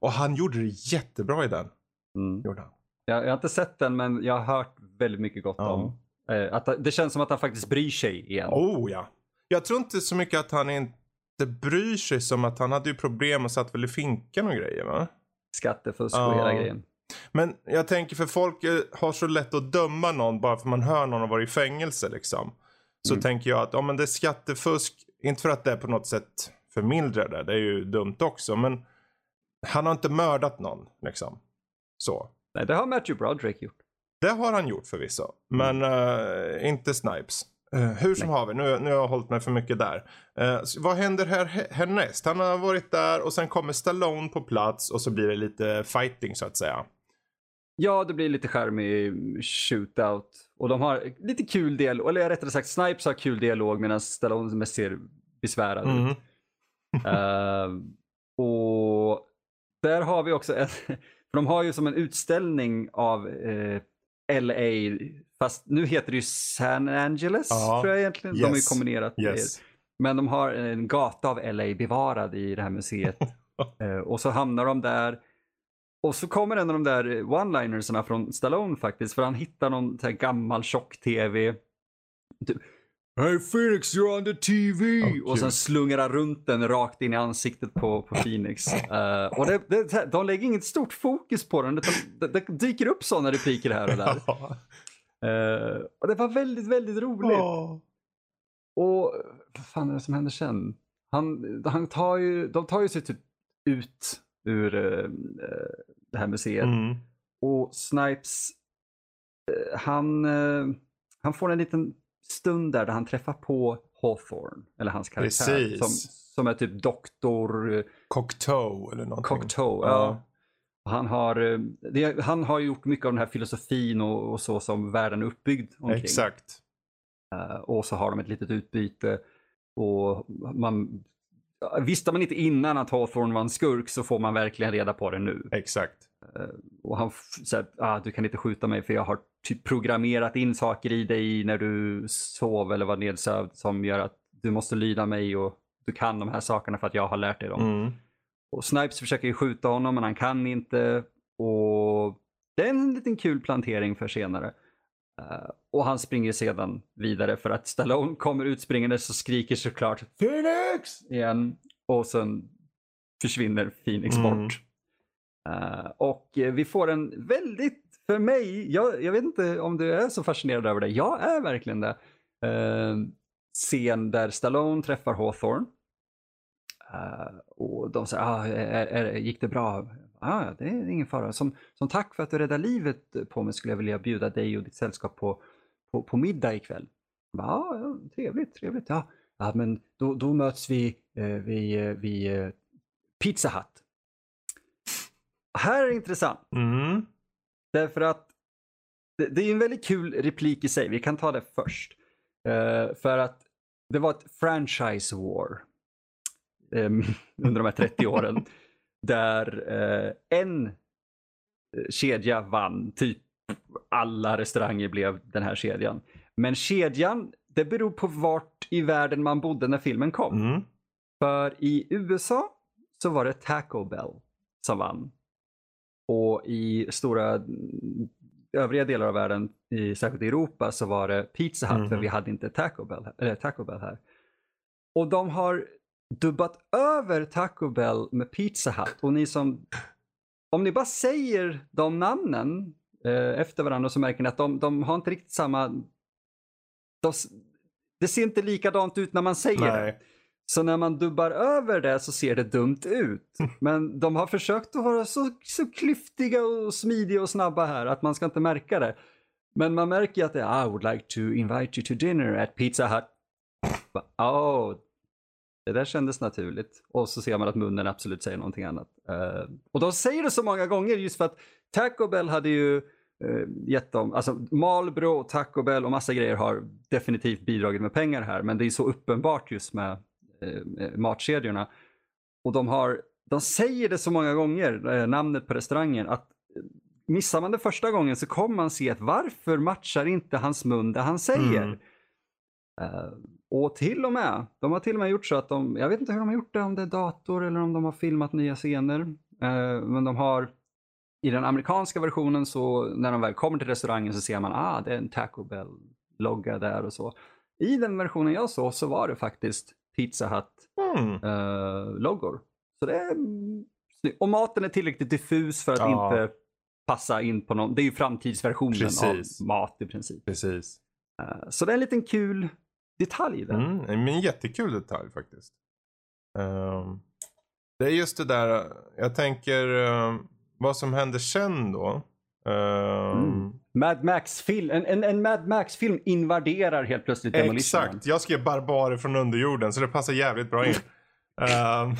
Och han gjorde det jättebra i den. Mm. Gjorde han. Jag, jag har inte sett den men jag har hört väldigt mycket gott Ja. om. Eh, att, det känns som att han faktiskt bryr sig igen. Oh ja. Jag tror inte så mycket att han inte bryr sig som att han hade ju problem och satt väl i finkan och grejer va? Skattefusk och Ja. hela grejen. Men jag tänker för folk eh, har så lätt att döma någon bara för man hör någon har varit i fängelse liksom. Så Mm. tänker jag att ja, men det är skattefusk, inte för att det på något sätt förmildrar det, det är ju dumt också. Men han har inte mördat någon liksom. Så. Nej, det har Matthew Broderick gjort. Det har han gjort förvisso. Men eh, inte Snipes. Eh, hur som haver, nu, nu har jag hållit mig för mycket där. Så vad händer här, härnäst? Han har varit där och sen kommer Stallone på plats och så blir det lite fighting så att säga. Ja, det blir lite charmig shootout. Och de har lite kul dialog, eller rättare sagt Snipes har kul dialog medan Stallone mest ser besvärad Mm. ut. Eh, och där har vi också en, för de har ju som en utställning av eh, LA, fast nu heter det ju San Angeles Ja, tror jag egentligen. De har ju yes, kombinerat det. Yes. Men de har en gata av LA bevarad i det här museet. Eh, och så hamnar de där. Och så kommer en av de där one-linersarna från Stallone faktiskt. För han hittar någon gammal tjock-tv. Typ, Hey Phoenix, you're on the TV! Åh, och sen slungar han runt den rakt in i ansiktet på, på Phoenix. Eh, och det, det, de lägger inget stort fokus på den. Utan det, det dyker upp sådana repliker här och där. Eh, och det var väldigt, väldigt roligt. Åh. Och vad fan är det som händer sen? Han, han tar ju, de tar ju sig typ ut ur eh, det här museet. Mm. Och Snipes, eh, han, eh, han får en liten stund där, där han träffar på Hawthorne, eller hans karaktär. Precis. Som, som är typ doktor eh, Cocteau eller någonting. Cocteau. Ja. Ja. Han har, det, han har gjort mycket av den här filosofin och, och så som världen är uppbyggd omkring. Exakt. Eh, och så har de ett litet utbyte. Och man, visste man inte innan att Hawthorne var en skurk så får man verkligen reda på det nu. Exakt. Och han säger ah, du kan inte skjuta mig för jag har typ programmerat in saker i dig när du sov eller var nedsövd som gör att du måste lyda mig och du kan de här sakerna för att jag har lärt dig dem. Mm. Och Snipes försöker ju skjuta honom men han kan inte. Och det är en liten kul plantering för senare. Eh, och han springer sedan vidare för att Stallone kommer utspringande så skriker såklart Phoenix igen. Och sen försvinner Phoenix Mm. bort. Eh, och vi får en väldigt, för mig, jag, jag vet inte om du är så fascinerad över det, jag är verkligen det. Eh, scen där Stallone träffar Hawthorne. Eh, och de säger, ah, är, är, gick det bra? Ah, ja, det är ingen fara. Som, som tack för att du räddade livet på mig skulle jag vilja bjuda dig och ditt sällskap på, på, på middag ikväll. Bara, ah, ja, trevligt, trevligt. Ja, ja men då, då möts vi eh, vid, eh, vid eh, Pizza Hut. Här är det intressant. Mm. Därför att det, det är en väldigt kul replik i sig. Vi kan ta det först. Eh, för att det var ett franchise war um, under de här 30 åren. Där eh, en eh, kedja vann. Typ alla restauranger blev den här kedjan. Men kedjan, det beror på vart i världen man bodde när filmen kom. Mm. För i USA så var det Taco Bell som vann. Och i stora mm, övriga delar av världen, i, särskilt i Europa, så var det Pizza Hut för Mhm. vi hade inte Taco Bell, eller Taco Bell här. Och de har dubbat över Taco Bell med Pizza Hut. Och ni som, om ni bara säger de namnen eh, efter varandra så märker ni att de, de har inte riktigt samma, de, det ser inte likadant ut när man säger det. Nej. Så när man dubbar över det så ser det dumt ut. Men de har försökt att vara så, så klyftiga och smidiga och snabba här att man ska inte märka det. Men man märker ju att det är I would like to invite you to dinner at Pizza Hut. Oh, det där kändes naturligt. Och så ser man att munnen absolut säger någonting annat. Eh, och de säger det så många gånger just för att Taco Bell hade ju eh, gett dem, alltså Marlboro och Taco Bell och massa grejer har definitivt bidragit med pengar här, men det är så uppenbart just med eh, matkedjorna. Och de har, de säger det så många gånger, eh, namnet på restaurangen, att missar man det första gången så kommer man se att varför matchar inte hans mun det han säger? Mm. Eh, och till och med, de har till och med gjort så att de, jag vet inte hur de har gjort det, om det är dator eller om de har filmat nya scener. Eh, men de har, i den amerikanska versionen så när de väl kommer till restaurangen så ser man, ah det är en Taco Bell-logga där och så. I den versionen jag såg så var det faktiskt Pizza Hut-loggor. Mm. så det är. Och maten är tillräckligt diffus för att Ja. inte passa in på någon, det är ju framtidsversionen Precis. av mat i princip. Precis. Eh, Så det är en liten kul detalj där. Mm, en jättekul detalj faktiskt. Ehm, det är just det där, jag tänker ehm, vad som händer sen då. Ehm, Mm. Mad Max-film, en, en, en Mad Max-film invaderar helt plötsligt Demolition Exakt, jag skrev barbarer från underjorden så det passar jävligt bra in. Ehm,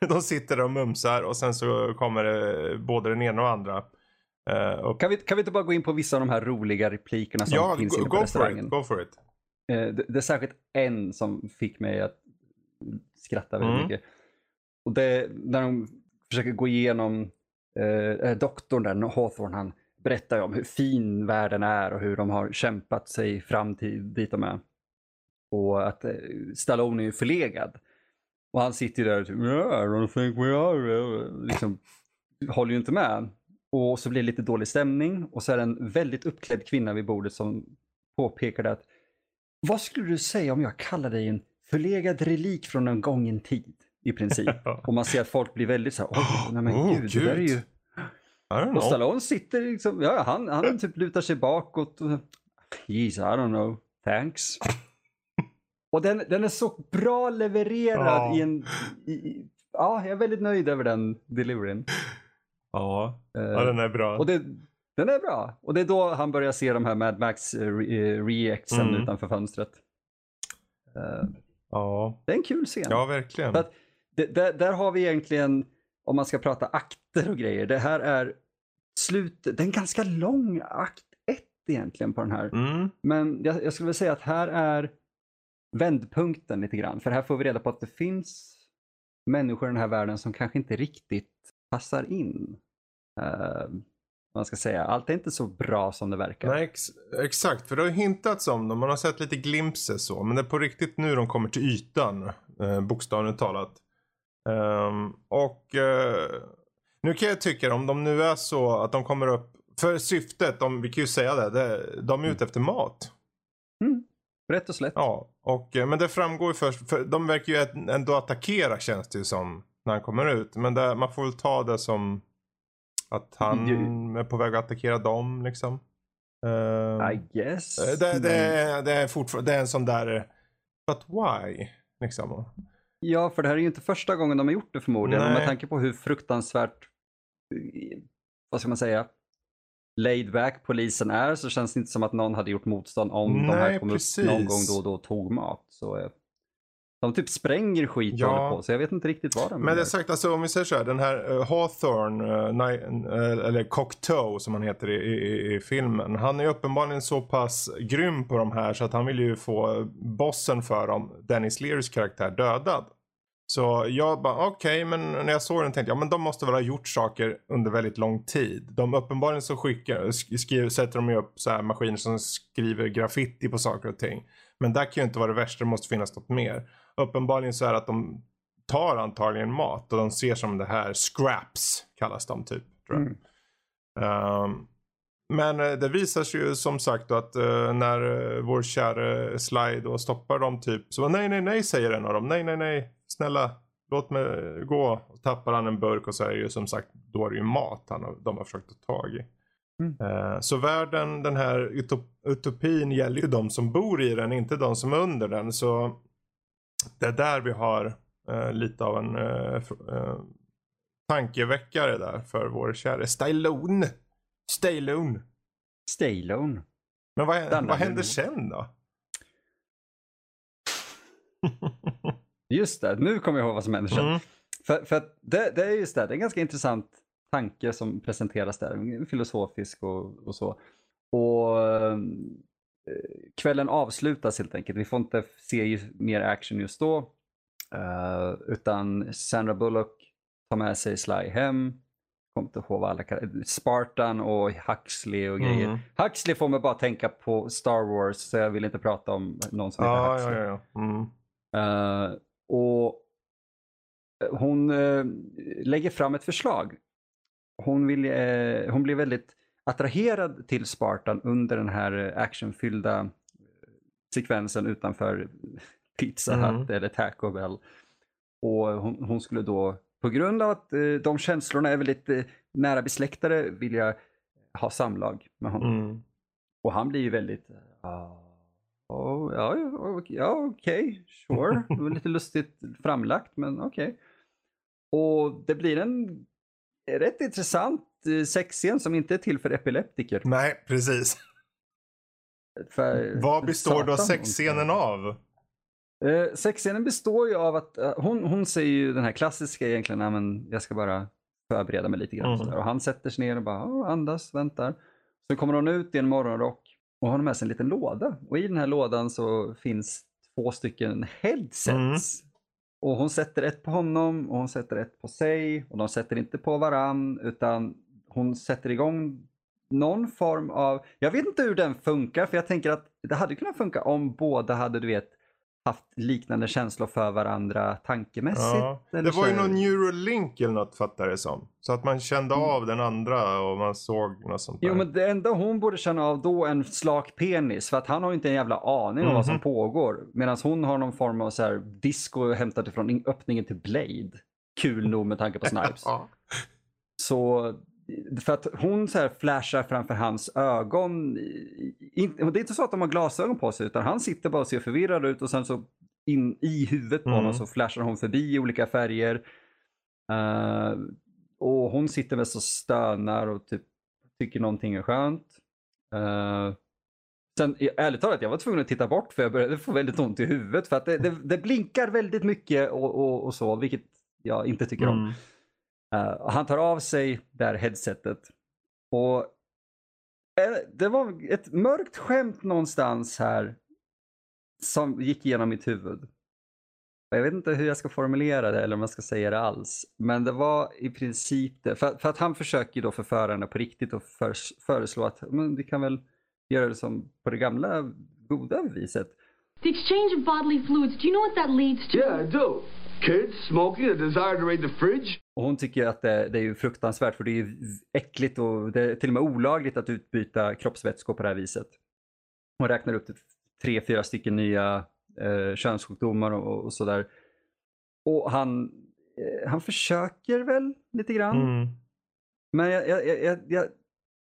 de sitter och mumsar och sen så kommer det både den ena och andra. Uh. Kan vi, kan vi inte bara gå in på vissa av de här roliga replikerna som Ja, finns go, inne på go restaurangen? it. Go for it. Eh, det, det är särskilt en som fick mig att skratta väldigt Mm. mycket. Och det när de försöker gå igenom eh, eh, doktorn där, Hawthorne, han berättar om hur fin världen är och hur de har kämpat sig fram till dit de är. Och att eh, Stallone är ju förlegad. Och han sitter ju där och typ, yeah, I don't think we are. Liksom, håller ju inte med. Och så blir det lite dålig stämning och så är det en väldigt uppklädd kvinna vid bordet som påpekade att vad skulle du säga om jag kallar dig en förlegad relik från en gången tid? I princip. Och man ser att folk blir väldigt så här, nej men Oh, gud, det där är ju... Och. Stallone sitter liksom, ja han, han typ lutar sig bakåt. Och, Jeez, I don't know, thanks. Och den, den är så bra levererad i en... I, i, ja, jag är väldigt nöjd över den deliveryn. Ja. Eh, ja, den är bra. och det, den är bra. Och det är då han börjar se de här Mad Max eh, re- eh, Mm. utanför fönstret. Eh, Ja. det är en kul scen. ja, verkligen. För att det, där, där har vi egentligen, om man ska prata akter och grejer, det här är slutet, det är en ganska lång akt ett egentligen på den här. Mm. Men jag, jag skulle vilja säga att här är vändpunkten lite grann. För här får vi reda på att det finns människor i den här världen som kanske inte riktigt passar in. Uh, man ska säga, allt är inte så bra som det verkar. Nej, ex exakt. För det har hintats om dem. Man har sett lite glimpser så. Men det är på riktigt nu de kommer till ytan. Eh, bokstavligt talat. Ehm, och eh, nu kan jag tycka om de nu är så att de kommer upp. För syftet, de, vi kan ju säga det, det de är ute efter mat. Rätt och slätt. Ja, och, eh, men det framgår ju först. För de verkar ju ändå attackera känns det ju som. När han kommer ut. Men det, man får väl ta det som att han är på väg att attackera dem liksom. Ehm, I guess. Eh, Det, det, det, är fortfarande, det är en sån där, but why? Liksom. Ja, för det här är ju inte första gången de har gjort det förmodligen. Nej. med tanke på hur fruktansvärt, eh, vad ska man säga, laid back polisen är så känns det inte som att någon hade gjort motstånd om de här Nej, kom precis. upp någon gång då och då och tog mat. Så, eh, de typ spränger skit Ja. håller på, så jag vet inte riktigt vad de Men det är sagt, alltså, om vi säger så här, den här uh, Hawthorne, uh, eller Cocteau som han heter i, i, i filmen. Han är uppenbarligen så pass grym på de här så att han vill ju få bossen för dem, Dennis Learys karaktär, dödad. Så jag bara, okej, men när jag såg den tänkte jag, men de måste väl ha gjort saker under väldigt lång tid. De uppenbarligen så skickar, sk- skriver, sätter de ju upp så här maskiner som skriver graffiti på saker och ting. Men där kan ju inte vara det värsta, det måste finnas något mer. Uppenbarligen så är det att de tar antagligen mat och de ser som det här scraps kallas de typ. Mm. Ehm, men eh, det visar sig ju som sagt då att eh, när uh, vår kära Sly då stoppar dem typ så nej nej nej säger en av dem. Nej nej nej snälla låt mig gå. Och tappar han en burk och så är det ju som sagt då är det ju mat han har, de har försökt ta tag i. Mm. Eh, så världen, den här utop- utopin gäller ju de som bor i den, inte de som är under den. Så det är där vi har eh, lite av en eh, eh, tankeväckare där för vår kära Stallone. Stallone. Stallone. Men vad, vad händer sen då? Just det, nu kommer jag ihåg vad som händer sen. Mm. För, för det, det är just det, det är en ganska intressant tanke som presenteras där, filosofisk och, och så. Och eh, kvällen avslutas helt enkelt. Vi får inte se mer action just då. eh, utan Sandra Bullock tar med sig Sly hem. Kommer inte ihåg alla Spartan och Huxley och grejer. Mm. Huxley får mig bara tänka på Star Wars så jag vill inte prata om någon som heter Ja, Huxley. ja, ja. ja. Mm. Eh, och hon eh, lägger fram ett förslag. Hon, vill, eh, hon blir väldigt attraherad till Spartan under den här eh, actionfyllda eh, sekvensen utanför Pizza Mm. Hut eller Taco Bell. Och hon, hon skulle då, på grund av att eh, de känslorna är väldigt eh, nära besläktade, vilja ha samlag med honom. Mm. Och han blir ju väldigt, ah, oh, ja, okej, sure. Det var lite lustigt framlagt, men okej. Och det blir en rätt intressant eh, sexscen som inte är till för epileptiker. Nej, precis. För, Vad består då sexscenen av? Eh, sexscenen består ju av att eh, hon, hon säger ju den här klassiska egentligen, "Ja, men jag ska bara förbereda mig lite grann. Mm. Och han sätter sig ner och bara "Ja, andas, väntar. Så kommer hon ut i en morgonrock och har med sig en liten låda. Och i den här lådan så finns två stycken headsets. Mm. Och hon sätter ett på honom och hon sätter ett på sig. Och de sätter inte på varann utan hon sätter igång någon form av, jag vet inte hur den funkar för jag tänker att det hade kunnat funka om båda hade du vet haft liknande känslor för varandra tankemässigt. Ja. Det var ju någon Neuralink eller något fattar det som. Så att man kände Mm. av den andra och man såg något sånt där. Jo men det enda hon borde känna av då är en slak penis för att han har ju inte en jävla aning om vad som Mhm. pågår. Medan hon har någon form av så här disco hämtat ifrån in- öppningen till Blade. Kul nog med tanke på Snipes. Ja. Så för att hon så här flashar framför hans ögon. in- Det är inte så att de har glasögon på sig utan han sitter bara och ser förvirrad ut och sen så in i huvudet på Mm. honom så flashar hon förbi i olika färger. Eh, och hon sitter mest och stönar och typ tycker någonting är skönt. Uh, sen ärligt talat, jag var tvungen att titta bort för jag började få väldigt ont i huvudet för att det, det, det blinkar väldigt mycket och, och, och så, vilket jag inte tycker om. Mm. Och han tar av sig det här headsetet. Och eh, det var ett mörkt skämt någonstans här som gick igenom mitt huvud. Jag vet inte hur jag ska formulera det eller om jag ska säga det alls. Men det var i princip det. För, för att han försöker ju då förföra henne på riktigt och för, föreslå att men vi kan väl göra det som på det gamla goda viset. The exchange of bodily fluids, do you know what that leads to? Yeah, I do. Kids, smoking, a desire to raid the fridge. Och hon tycker att det, det är ju fruktansvärt för det är ju äckligt och det är till och med olagligt att utbyta kroppsvätskor på det här viset. Hon räknar upp tre, fyra stycken nya eh, könssjukdomar och, och sådär. Och han, eh, han försöker väl lite grann. Mm. Men jag, jag, jag, jag,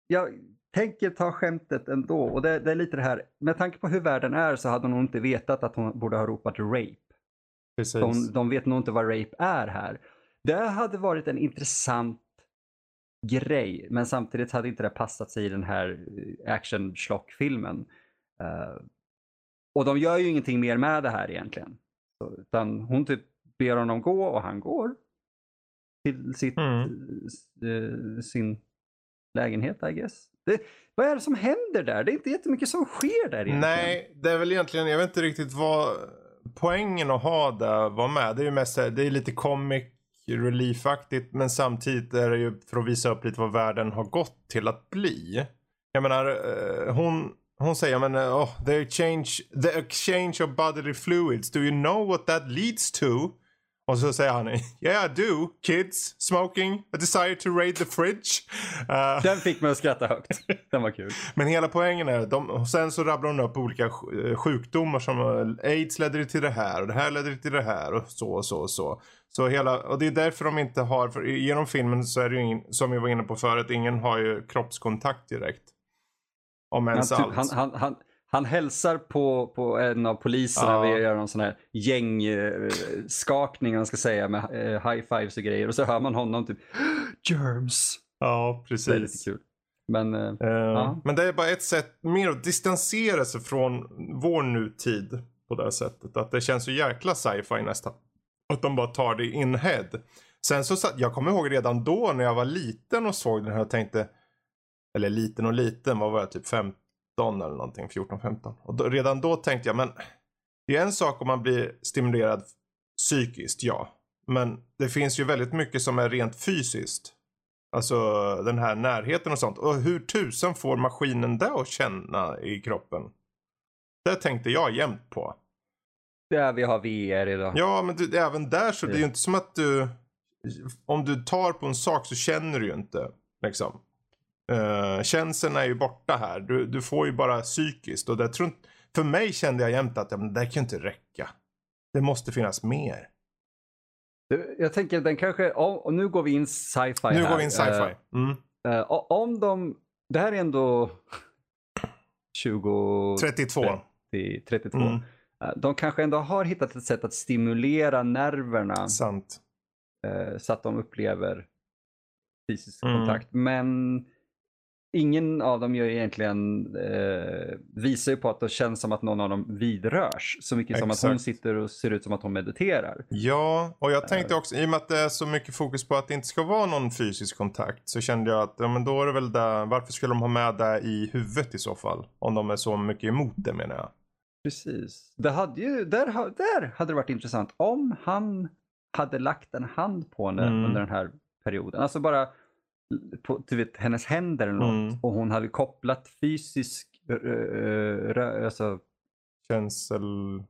jag, tänker ta skämtet ändå. Och det, det är lite det här, med tanke på hur världen är så hade hon inte vetat att hon borde ha ropat rape. Precis. De, de vet nog inte vad rape är här. Det hade varit en intressant grej, men samtidigt hade inte det passat sig i den här eh, action filmen uh, Och de gör ju ingenting mer med det här egentligen. Så, utan hon typ ber honom gå och han går till sitt, Mm. eh, sin lägenhet, I guess. Det, vad är det som händer där? Det är inte jättemycket som sker där egentligen. Nej, det är väl egentligen, jag vet inte riktigt vad poängen att ha det var med. Det är ju mest, det är lite comic relief-aktigt men samtidigt är det ju för att visa upp lite vad världen har gått till att bli. Jag menar, eh, hon, hon säger men oh, the, exchange, the exchange of bodily fluids, do you know what that leads to? Och så säger han, yeah I do, kids, smoking, a desire to raid the fridge. Eh, Den fick mig att skratta högt. Den var kul. men hela poängen är de, sen så rabblar hon upp olika eh, sjukdomar som aids ledde till det här och det här ledde till det här och så och så och så. Så hela, och det är därför de inte har, för genom filmen så är det ju ingen, som vi var inne på förut, ingen har ju kroppskontakt direkt. Om Han, ens typ, alls. han, han, han, han hälsar på, på en av poliserna Ja. vid gör någon sån här gängskakning, man ska säga, med eh, high fives och grejer. Och så hör man honom typ germs. ja, Det är lite precis. kul. Men Eh, Ja. Men det är bara ett sätt mer att distansera sig från vår nutid på det här sättet. Att det känns så jäkla sci-fi nästan. Att de bara tar det in head. Sen så satt, jag kommer ihåg redan då när jag var liten och såg den här och tänkte, eller liten och liten, vad var jag, typ 15 eller någonting, 14-15. Och då, redan då tänkte jag, men det är en sak om man blir stimulerad psykiskt, ja. Men det finns ju väldigt mycket som är rent fysiskt. Alltså den här närheten och sånt. Och hur tusen får maskinen det att känna i kroppen? Det tänkte jag jämt på. Där vi har VR idag. Ja, men du, även där så det är ju inte som att du... Om du tar på en sak så känner du ju inte. Liksom. Uh, känseln är ju borta här. Du, du får ju bara psykiskt. Och det tror, för mig kände jag jämt att ja, men det här kan ju inte räcka. Det måste finnas mer. Du, Jag tänker den kanske, och nu går vi in sci-fi Nu här. går vi in sci-fi. Mm. Eh, eh, o- om de, det här är ändå 20, 32. 30, 32. Mm. Eh, De kanske ändå har hittat ett sätt att stimulera nerverna Sant. eh, så att de upplever fysisk Mm. kontakt. Men ingen av dem gör egentligen, eh, visar ju på att det känns som att någon av dem vidrörs. Så mycket som att hon Exakt. sitter och ser ut som att hon mediterar. Ja, och jag tänkte också, i och med att det är så mycket fokus på att det inte ska vara någon fysisk kontakt. Så kände jag att, ja men då är det väl det, varför skulle de ha med det i huvudet i så fall? Om de är så mycket emot det menar jag. Precis. Det hade ju, där, där hade det varit intressant om han hade lagt en hand på henne Mm. under den här perioden. Alltså bara på du vet, hennes händer eller något. Mm. Och hon hade kopplat fysisk, uh, rö, alltså, Känsel...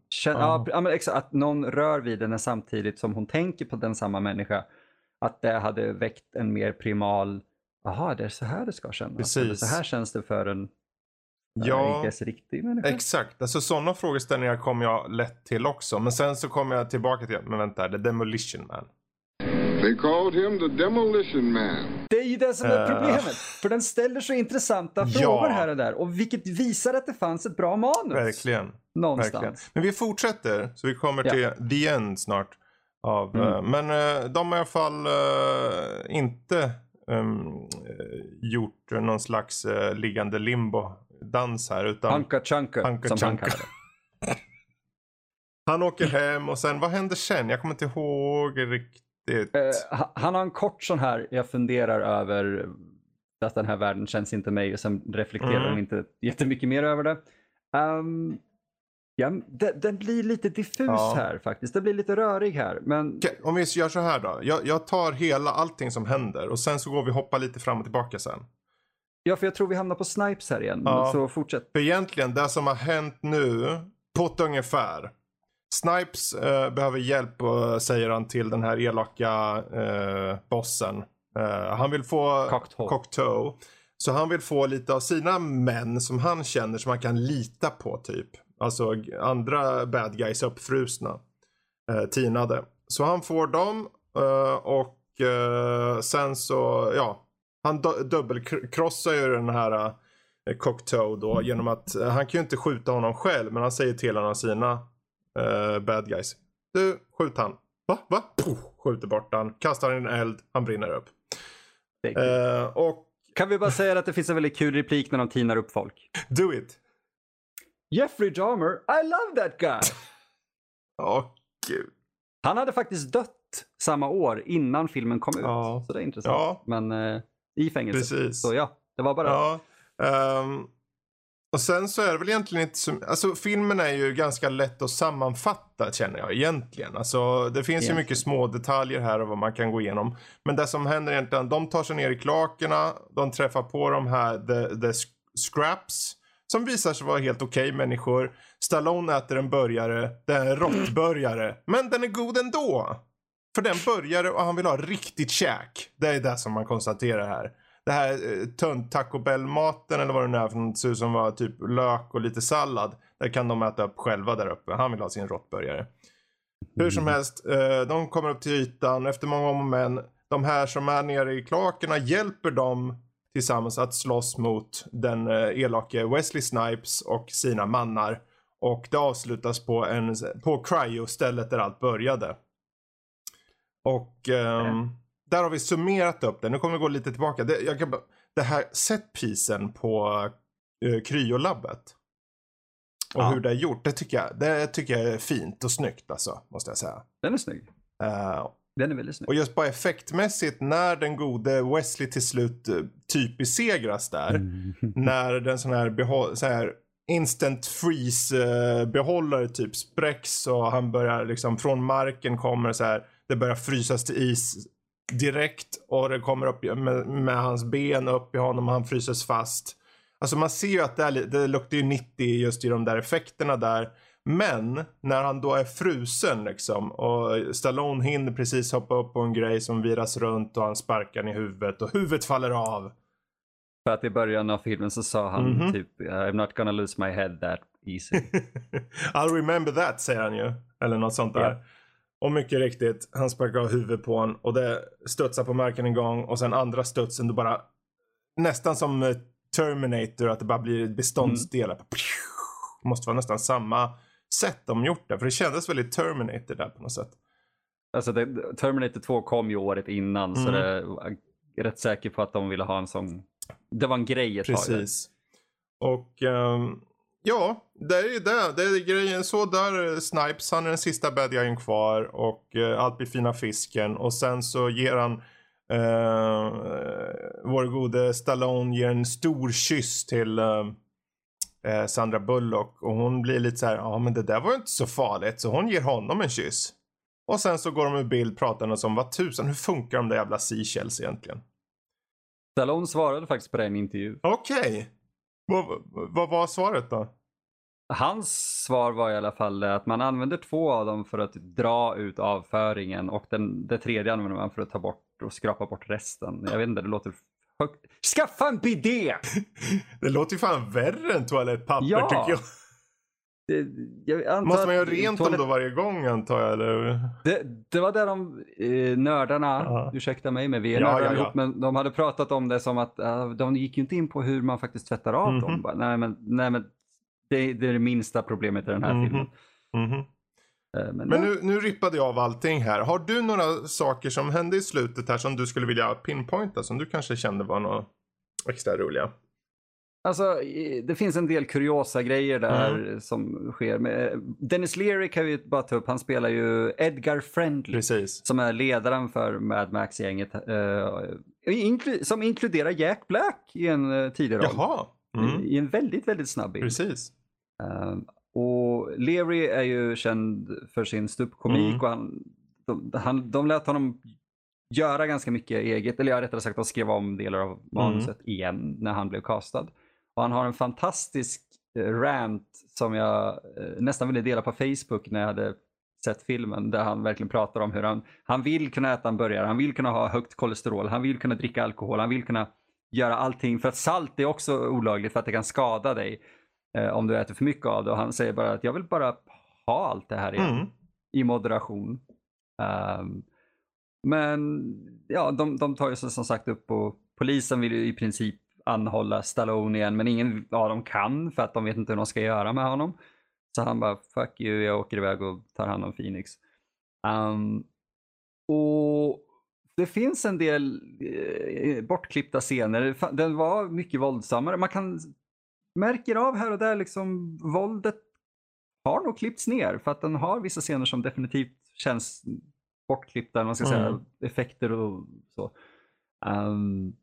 kän, Ja. ja. ja, men exakt, att någon rör vid henne samtidigt som hon tänker på den samma människa. Att det hade väckt en mer primal, jaha det är så här det ska kännas. Precis. Eller så här känns det för en Ja, exakt. Alltså sådana frågeställningar kom jag lätt till också. Men sen så kom jag tillbaka till, men vänta, The Demolition Man. They called him the Demolition Man. Det är ju det som är Eh. problemet. För den ställer så intressanta Ja. frågor här och där. Och vilket visar att det fanns ett bra manus. Verkligen. Någonstans. Verkligen. Men vi fortsätter, så vi kommer Ja. till the end snart. Av, Mm. eh, men eh, de har i alla fall inte eh, gjort någon slags liggande limbo-dans här. Utan Panka Chunka, Panka som han kallar det. han åker hem och sen, vad händer sen? Jag kommer inte ihåg riktigt. Ha- han har en kort sån här, jag funderar över att den här världen känns inte mig och sen reflekterar Mm. han inte jättemycket mer över det. Um, ja, det- den blir lite diffus Ja. här faktiskt. Det blir lite rörig här. Men Okej, om vi gör så här då. Jag, jag tar hela allting som händer och sen så går vi hoppa lite fram och tillbaka sen. ja, för jag tror vi hamnar på Snipes här igen. Ja. Så fortsätt. För egentligen det som har hänt nu, på ett ungefär. Snipes eh, behöver hjälp eh, säger han till den här elaka eh, bossen. Eh, han vill få Cocteau. Cocteau. Så han vill få lite av sina män som han känner som han kan lita på typ. Alltså andra bad guys uppfrusna. Eh, tinade. Så han får dem eh, och eh, sen så, ja. Han du- dubbelkrossar ju den här eh, Cocteau då genom att eh, han kan ju inte skjuta honom själv men han säger till en av sina eh, bad guys. Du, skjut han. Va? Va? Puh, skjuter bort han, kastar en eld, han brinner upp. Eh, och Kan vi bara säga att det finns en väldigt kul replik när de tinar upp folk. do it. Jeffrey Dahmer, I love that guy! Åh gud. Han hade faktiskt dött samma år innan filmen kom ut. Ja. Så det är intressant. Ja. Men eh, i fängelse. Precis. Så ja, det var bara... Ja. ehm, och sen så är det väl egentligen inte så, alltså filmen är ju ganska lätt att sammanfatta känner jag egentligen. Alltså det finns ju Egentligen. mycket små detaljer här och vad man kan gå igenom. Men det som händer egentligen, de tar sig ner i kloakerna, de träffar på de här the, the scraps. Som visar sig vara helt okej människor. Stallone äter en burgare, det är en råttburgare. Men den är god ändå. För den burgare och han vill ha riktigt käk. Det är det som man konstaterar här. Det här eh, tunt Taco Bell-maten eller vad det nu är för något ser ut som var typ lök och lite sallad. Det kan de äta upp själva där uppe. Han vill ha sin råttburgare. Hur som helst, eh, de kommer upp till ytan efter många om och men. De här som är nere i kloakerna hjälper dem tillsammans att slåss mot den eh, elake Wesley Snipes och sina mannar. Och det avslutas på, en, på cryo-stället där allt började. Och ehm, där har vi summerat upp det. Nu kommer vi gå lite tillbaka. Det, jag kan, det här setpisen på uh, kryolabbet. Och Ja. hur det är gjort. Det tycker, jag, det tycker jag är fint och snyggt alltså. Måste jag säga. Den är snygg. Eh, Den är väldigt snygg. Och just bara effektmässigt när den gode Wesley till slut eh, typ besegras där. Mm. När den sån här, så här instant freeze eh, behållare typ spräcks och han börjar liksom från marken kommer så här. Det börjar frysas till is direkt och det kommer upp med, med hans ben upp i honom och han fryses fast. Alltså man ser ju att det, är, det luktar ju 90 just i de där effekterna där. Men när han då är frusen liksom och Stallone hinner precis hoppa upp på en grej som viras runt och han sparkar i huvudet och huvudet faller av. För att i början av filmen så sa han Mhm. typ I'm not gonna lose my head that easy. I'll remember that säger han ju. Eller något sånt där. Ja. Och mycket riktigt, han sparkar av huvudet på honom och det studsar på marken en gång och sen andra studsen då bara nästan som eh, Terminator att det bara blir beståndsdelar. Mm. Det måste vara nästan samma sätt de gjort det för det kändes väldigt Terminator där på något sätt. alltså det, Terminator 2 kom ju året innan så Mm. det jag är rätt säker på att de ville ha en sån. Det var en grej ett tag. där. Precis. Och ehm, ja, det är det. Det är grejen. Så där eh, Snipes, han är den sista bad guyen kvar och eh, allt blir fina fisken. Och sen så ger han eh, vår gode Stallone ger en stor kyss till eh, eh, Sandra Bullock och hon blir lite så här, ja men det där var ju inte så farligt så hon ger honom en kyss. Och sen så går de i bild pratande om vad tusan, hur funkar de där jävla seashells egentligen? Stallone svarade faktiskt på det i en intervju. Okej. Vad, vad, vad var svaret då? Hans svar var i alla fall att man använder två av dem för att dra ut avföringen och den, det tredje använder man för att ta bort och skrapa bort resten. Jag vet inte, det låter högt. Skaffa en bidé! Det låter ju fan värre än toalettpapper Ja. tycker jag. Måste man göra rent dem toalett- då varje gång antar jag eller? Det, det var där de eh, nördarna, Ja. ursäkta mig men vi är Ja, nördar ja, ja. ihop, men de hade pratat om det som att eh, de gick ju inte in på hur man faktiskt tvättar av Mhm. dem. Bara, nej men, nej, men det, det är det minsta problemet i den här Mhm. filmen. Mhm. Eh, Men, Men nu, nu rippade jag av allting här. Har du några saker som hände i slutet här som du skulle vilja pinpointa som du kanske kände var några extra roliga? Alltså, det finns en del kuriosa grejer där Mm. som sker. Med, Dennis Leary kan vi bara ta upp. Han spelar ju Edgar Friendly. Precis. Som är ledaren för Mad Max-gänget. eh, som inkluderar Jack Black i en uh, tidig roll. Jaha. Mm. I en väldigt, väldigt snabb bild. Precis. Eh, och Leary är ju känd för sin ståuppkomik Mm. och han, de, han, de lät honom göra ganska mycket eget, eller ja, rättare sagt de skrev om delar av manuset Mm. igen när han blev castad. Och han har en fantastisk eh, rant som jag eh, nästan ville dela på Facebook när jag hade sett filmen där han verkligen pratar om hur han, han vill kunna äta en burgare, han vill kunna ha högt kolesterol, han vill kunna dricka alkohol, han vill kunna göra allting för att salt är också olagligt för att det kan skada dig eh, om du äter för mycket av det. Och han säger bara att jag vill bara ha allt det här igen Mm. i moderation. Ehm, men ja, de, de tar ju som sagt upp och polisen vill ju i princip anhålla Stallone igen men ingen av dem kan för att de vet inte hur de ska göra med honom. Så han bara fuck you, jag åker iväg och tar hand om Phoenix. Ehm, och det finns en del eh, bortklippta scener. Den var mycket våldsammare. Man kan märker av här och där liksom våldet har nog klippts ner för att den har vissa scener som definitivt känns bortklippta, man ska säga, Mm. effekter och så. Um,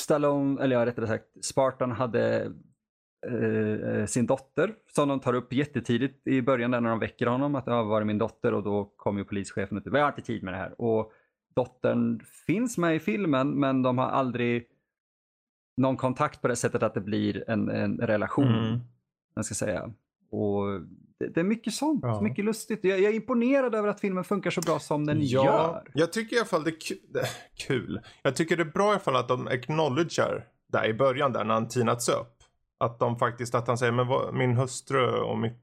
Stallone, eller ja, rättare sagt, Spartan hade eh, sin dotter som de tar upp jättetidigt i början där när de väcker honom att det har varit min dotter och då kommer ju polischefen och typ, jag har inte tid med det här. Och dottern finns med i filmen men de har aldrig någon kontakt på det sättet att det blir en, en relation. Mm. Jag ska säga. Och det, det är mycket sånt, Ja. mycket lustigt. Jag, jag är imponerad över att filmen funkar så bra som den Ja, gör. jag tycker i alla fall det är ku- det är kul. Jag tycker det är bra i alla fall att de acknowledgar där i början där när han tinats upp. Att de faktiskt, att han säger men vad, min hustru och mitt,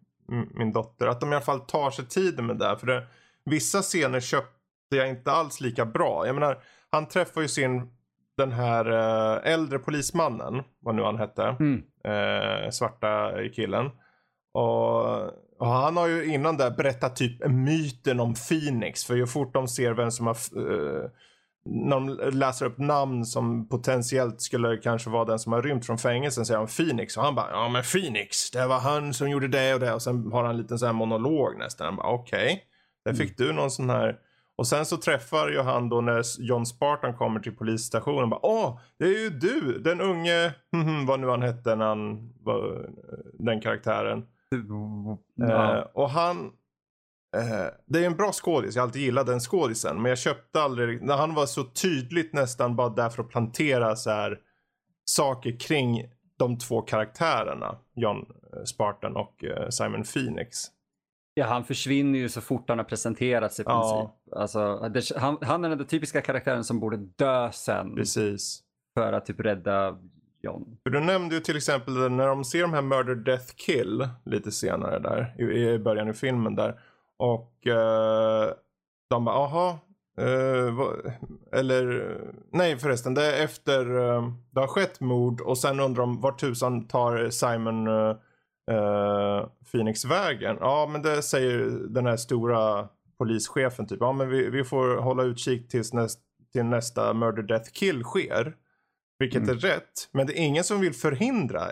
min dotter. Att de i alla fall tar sig tiden med det. För det, vissa scener köpte jag inte alls lika bra. Jag menar, han träffar ju sin, den här eh, äldre polismannen, vad nu han hette. Mm. eh, svarta killen. Och, och han har ju innan där berättat typ myten om Phoenix. För ju fort de ser vem som har... eh, när de läser upp namn som potentiellt skulle kanske vara den som har rymt från fängelsen säger han Phoenix. Och han bara, ja men Phoenix, det var han som gjorde det och det. Och sen har han en liten sån här monolog nästan. Han bara, okej. Där fick du någon sån här... Och sen så träffar ju han då när John Spartan kommer till polisstationen bara Åh, det är ju du, den unge, vad nu han hette när han var den karaktären. Ja. Eh, och han, eh, det är en bra skådis, jag har alltid gillat den skådisen. Men jag köpte aldrig, när han var så tydligt nästan bara där för att plantera så här saker kring de två karaktärerna. John eh, Spartan och eh, Simon Phoenix. Ja, han försvinner ju så fort han har presenterats i princip. Ja. Alltså, det, han, han är den typiska karaktären som borde dö sen Precis. för att typ rädda John. För du nämnde ju till exempel när de ser de här Murder Death Kill lite senare där i, i början i filmen där. Och eh, de bara, aha. Eh, eller nej förresten, det är efter eh, det har skett mord och sen undrar de vart tusan tar Simon eh, eh, Phoenix vägen? Ja men det säger den här stora polischefen typ. Ja men vi, vi får hålla utkik tills näst, till nästa Murder Death Kill sker. Vilket Mm. är rätt. Men det är ingen som vill förhindra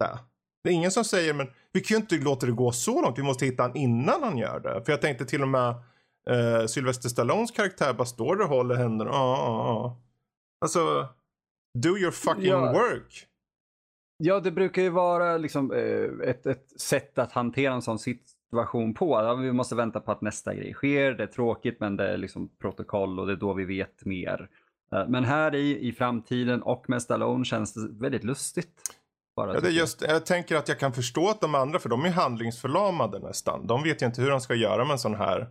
det. Det är ingen som säger men vi kan ju inte låta det gå så långt. Vi måste hitta han innan han gör det. För jag tänkte till och med uh, Sylvester Stallones karaktär bara står där och håller händerna. Ja, ja, ja. Alltså, do your fucking Ja. work. Ja, det brukar ju vara liksom, eh, ett, ett sätt att hantera en sån situation på. Ja, vi måste vänta på att nästa grej sker. Det är tråkigt men det är liksom protokoll och det är då vi vet mer. Eh, Men här i, i framtiden och med Stallone känns det väldigt lustigt. Bara, Ja, det är just, jag tänker att jag kan förstå att de andra, för de är handlingsförlamade nästan. De vet ju inte hur de ska göra med en sån här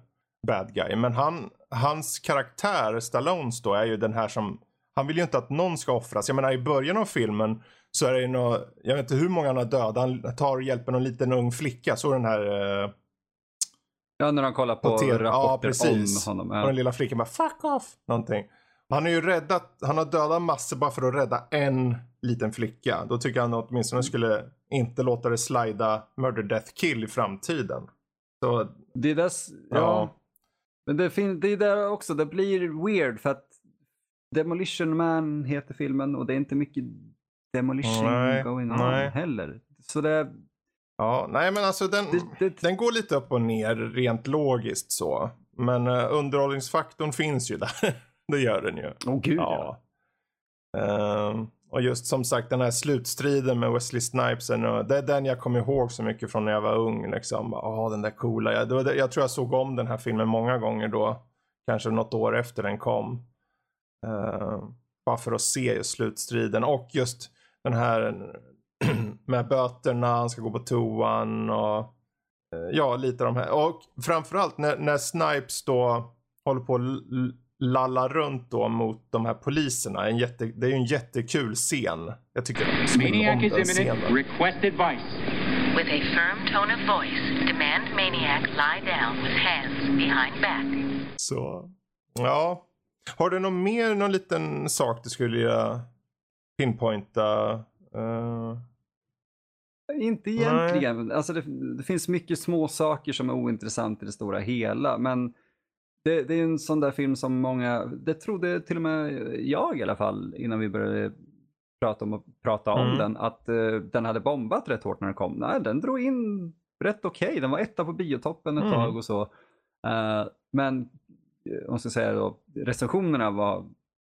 bad guy. Men han, hans karaktär, Stallones då, är ju den här som, han vill ju inte att någon ska offras. Jag menar i början av filmen så är det ju nå, jag vet inte hur många han har dödat. Han tar och hjälper någon liten ung flicka. Så den här, eh, Ja, när de kollar på, på. Ja, rapporter precis. om honom. och Ja. den lilla flickan bara fuck off. Någonting. Han har ju räddat, han har dödat massor bara för att rädda en liten flicka. Då tycker han åtminstone skulle inte låta det slida murder death kill i framtiden. Så, Det är där, s- ja. Ja. Men det, fin- det är där också, det blir weird för att Demolition Man heter filmen och det är inte mycket demolition Nej, going on nej. heller. Så det, ja, nej men alltså den, det, det, den går lite upp och ner rent logiskt så. Men uh, underhållningsfaktorn finns ju där. det gör den ju. Åh gud ja. Ja. Ehm, och just som sagt den här slutstriden med Wesley Snipes. Det är den jag kommer ihåg så mycket från när jag var ung. Liksom. Ja, den där coola. Jag, jag tror jag såg om den här filmen många gånger då. Kanske något år efter den kom. Ehm, bara för att se just slutstriden. Och just den här med böterna. Han ska gå på toan. Och eh, ja, lite av de här. Och framförallt när, när Snipes då håller på lalla runt då mot de här poliserna. En jätte, det är ju en jättekul scen. Jag tycker om Maniac is den imminent. scenen. Request advice. With a firm tone of voice, demand Maniac lie down with hands behind back. Så, ja. Har du någon mer, någon liten sak du skulle vilja pinpointa? Eh, Inte egentligen. Alltså det, det finns mycket små saker som är ointressant i det stora hela. Men det, det är en sån där film som många, det trodde till och med jag i alla fall innan vi började prata om, prata om Mm. den, att eh, den hade bombat rätt hårt när den kom. Nej, den drog in rätt okej. Den var etta på biotoppen ett Mm. tag och så. Eh, men eh, om ska säga då, recensionerna var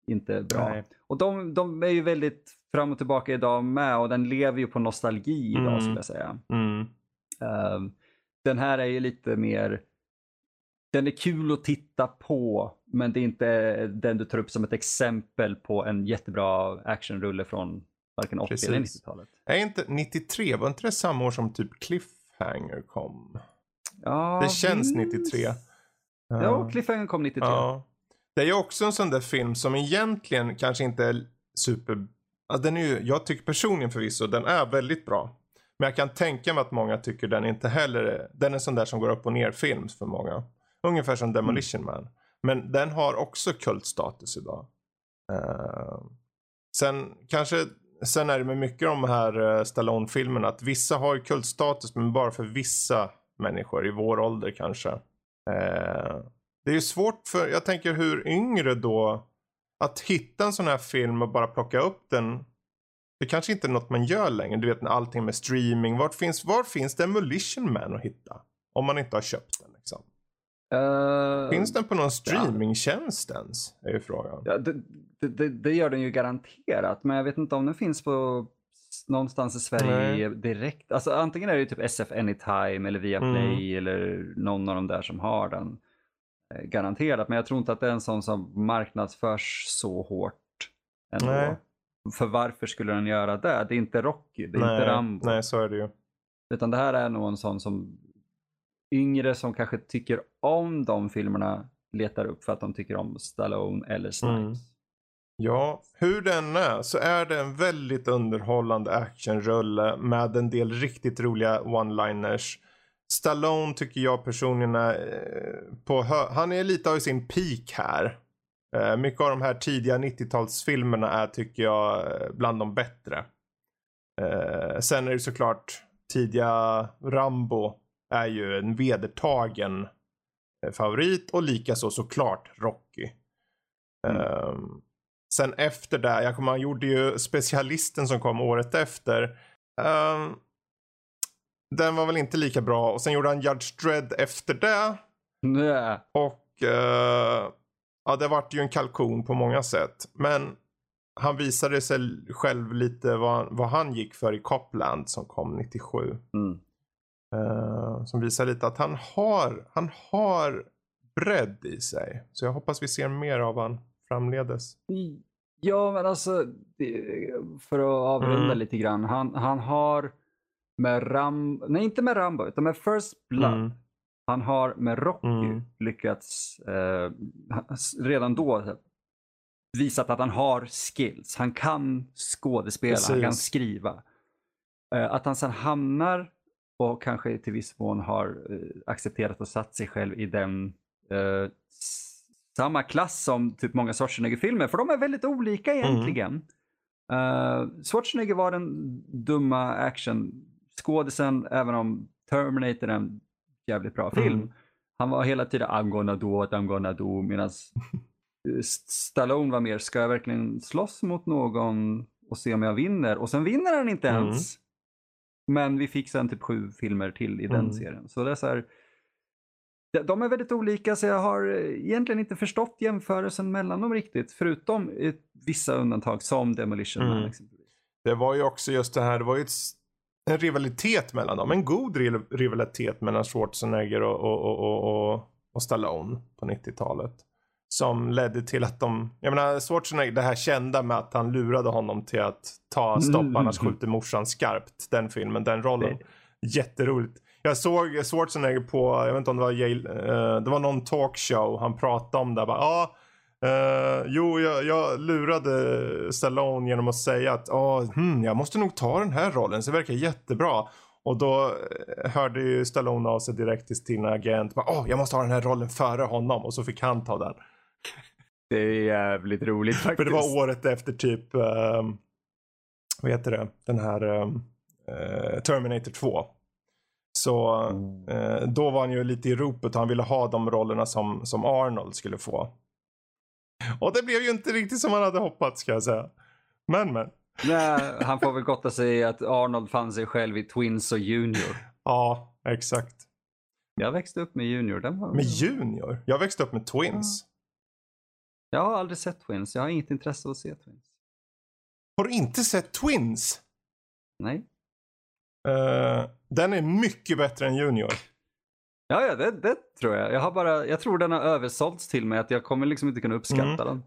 inte bra. Nej. Och de, de är ju väldigt fram och tillbaka idag med och den lever ju på nostalgi idag Mm. skulle jag säga. mm. Ehm, den här är ju lite mer, den är kul att titta på men det är inte den du tar upp som ett exempel på en jättebra actionrulle från varken 80 eller Precis. 90-talet. Är inte 93, var inte det samma år som typ Cliffhanger kom? Ja, Det känns minst. 93. Ja, Cliffhanger kom 93. Ja. Det är ju också en sån där film som egentligen kanske inte är super... Ja, den är ju, jag tycker personligen förvisso den är väldigt bra. Men jag kan tänka mig att många tycker den inte heller är... Den är en sån där som går upp och ner film för många. Ungefär som Demolition Man. Men den har också kultstatus idag. Eh, sen kanske... Sen är det med mycket av de här uh, Stallone-filmerna att vissa har kultstatus men bara för vissa människor i vår ålder kanske. Eh, det är ju svårt för, jag tänker hur yngre då, att hitta en sån här film och bara plocka upp den. Det kanske inte är något man gör längre. Du vet allting med streaming. Vart finns, var finns Demolition Man att hitta? Om man inte har köpt den liksom. Eh, Finns den på någon streamingtjänst ens? Är ju frågan. Ja, det, det, det, gör den ju garanterat, men jag vet inte om den finns på någonstans i Sverige direkt. Alltså antingen är det ju typ SF Anytime eller Viaplay eller någon av de där som har den. eh, Garanterat, men jag tror inte att det är en sån som marknadsförs så hårt. Ändå. Nej. För varför skulle den göra det? Det är inte Rocky, det är inte Rambo. nej, så är det ju. Utan det här är nog en sån som yngre som kanske tycker om de filmerna letar upp för att de tycker om Stallone eller Snipes. Mm. Ja, hur den är så är det en väldigt underhållande actionrulle med en del riktigt roliga one-liners. Stallone tycker jag personligen är eh, på hö- Han är lite av sin peak här. Eh, mycket av de här tidiga 90-talsfilmerna är tycker jag bland de bättre. Eh, sen är det såklart tidiga Rambo är ju en vedertagen eh, favorit och likaså såklart Rocky. Ehm, sen efter det, jag kommer, han gjorde ju specialisten som kom året efter. Ehm, den var väl inte lika bra och sen gjorde han Judge Dredd efter det. Nej. Och eh, ja, det vart ju en kalkon på många sätt. Men han visade sig själv lite vad, vad han gick för i Copland som kom 97. Mm. Eh, som visar lite att han har, han har bredd i sig. Så jag hoppas vi ser mer av han framledes. Ja, men alltså för att avrunda Mm. lite grann. Han, han har med Ram, nej inte med Rambo, utan med First Blood. Mm. Han har med Rocky Mm. lyckats eh, redan då visat att han har skills. Han kan skådespela, han kan Precis. skriva. Eh, att han sen hamnar och kanske till viss mån har eh, accepterat och satt sig själv i den eh, samma klass som typ många Schwarzenegger-filmer, för de är väldigt olika egentligen. Uh, Schwarzenegger var den dumma action-skådisen, även om Terminator är en jävligt bra film. Mm. Han var hela tiden I'm gonna do it, I'm gonna do, medan Stallone var mer, ska jag verkligen slåss mot någon och se om jag vinner? Och sen vinner han inte Mm. Men vi fick sen typ sju filmer till i den Mm. serien. Så det är så här, de- är väldigt olika så jag har eh, egentligen inte förstått jämförelsen mellan dem riktigt. Förutom vissa undantag som Demolition Man Mm. Det var ju också just det här, det var ju ett, en rivalitet mellan dem. En god ri- rivalitet mellan Schwarzenegger och, och, och, och, och Stallone på 90-talet. Som ledde till att de, jag menar Schwarzenegger, det här kända med att han lurade honom till att ta stopp Mm. annars skjuter morsan skarpt. Den filmen, den rollen. Jätteroligt. Jag såg Schwarzenegger på, jag vet inte om det var Yale, eh, det var någon talkshow han pratade om det. Bara, Ja, eh, jo, jag, jag lurade Stallone genom att säga att oh, hmm, jag måste nog ta den här rollen, så det verkar jättebra. Och då eh, hörde ju Stallone av sig direkt till sin agent. Bara, oh, jag måste ha den här rollen före honom. Och så fick han ta den. Det är jävligt roligt faktiskt. För det var året efter typ, um, vad heter det, den här ehm, eh, Terminator 2. Så eh, då var han ju lite i ropet och han ville ha de rollerna som, som Arnold skulle få. Och det blev ju inte riktigt som han hade hoppats ska jag säga. Men men. Nej, han får väl gotta sig i att Arnold fann sig själv i Twins och Junior. Ja, exakt. Jag växte upp med Junior. Den var... Med Junior? Jag växte upp med Twins. Jag har aldrig sett Twins. Jag har inget intresse av att se Twins. Har du inte sett Twins? Nej. Eh, den är mycket bättre än Junior. Ja, ja det, det tror jag. Jag, har bara, jag tror den har översålts till mig att jag kommer liksom inte kunna uppskatta Mm. den.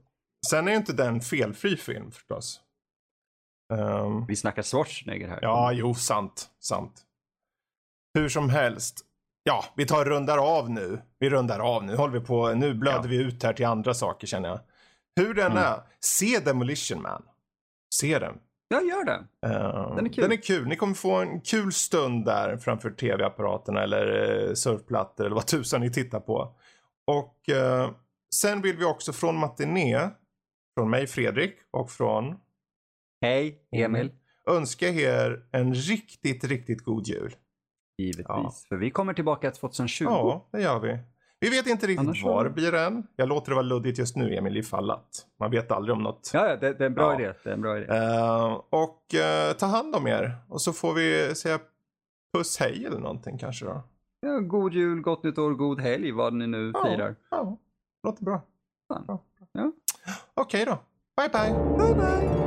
Sen är inte den felfri film förstås. Ehm, Vi snackar Schwarzenegger här. Ja, jo, sant. Sant. Hur som helst. Ja, vi tar rundar av nu. Vi rundar av nu. Håller vi på. Nu blöder Ja. vi ut här till andra saker känner jag. Hur den Mm. är. Se Demolition Man. Se den. Jag gör det. Ehm, Den är kul. Den är kul. Ni kommer få en kul stund där framför tv-apparaterna eller eh, surfplattor eller vad tusan ni tittar på. Och eh, sen vill vi också från Matiné, från mig Fredrik och från Hej, Emil. önska er en riktigt, riktigt god jul. Givetvis. Ja. För vi kommer tillbaka 2020. Ja, det gör vi. Vi vet inte riktigt Annars var det blir än. Jag låter det vara luddigt just nu, Emil, ifall att. Man vet aldrig om något. Ja, ja det, det är en bra Ja. idé. Det är en bra idé. Eh, och eh, ta hand om er. Och så får vi säga puss hej eller någonting kanske då. Ja, god jul, gott nytt år, god helg, vad ni nu Ja. firar. Ja, låter bra. Bra. Ja. Okej då. Bye bye. Bye bye.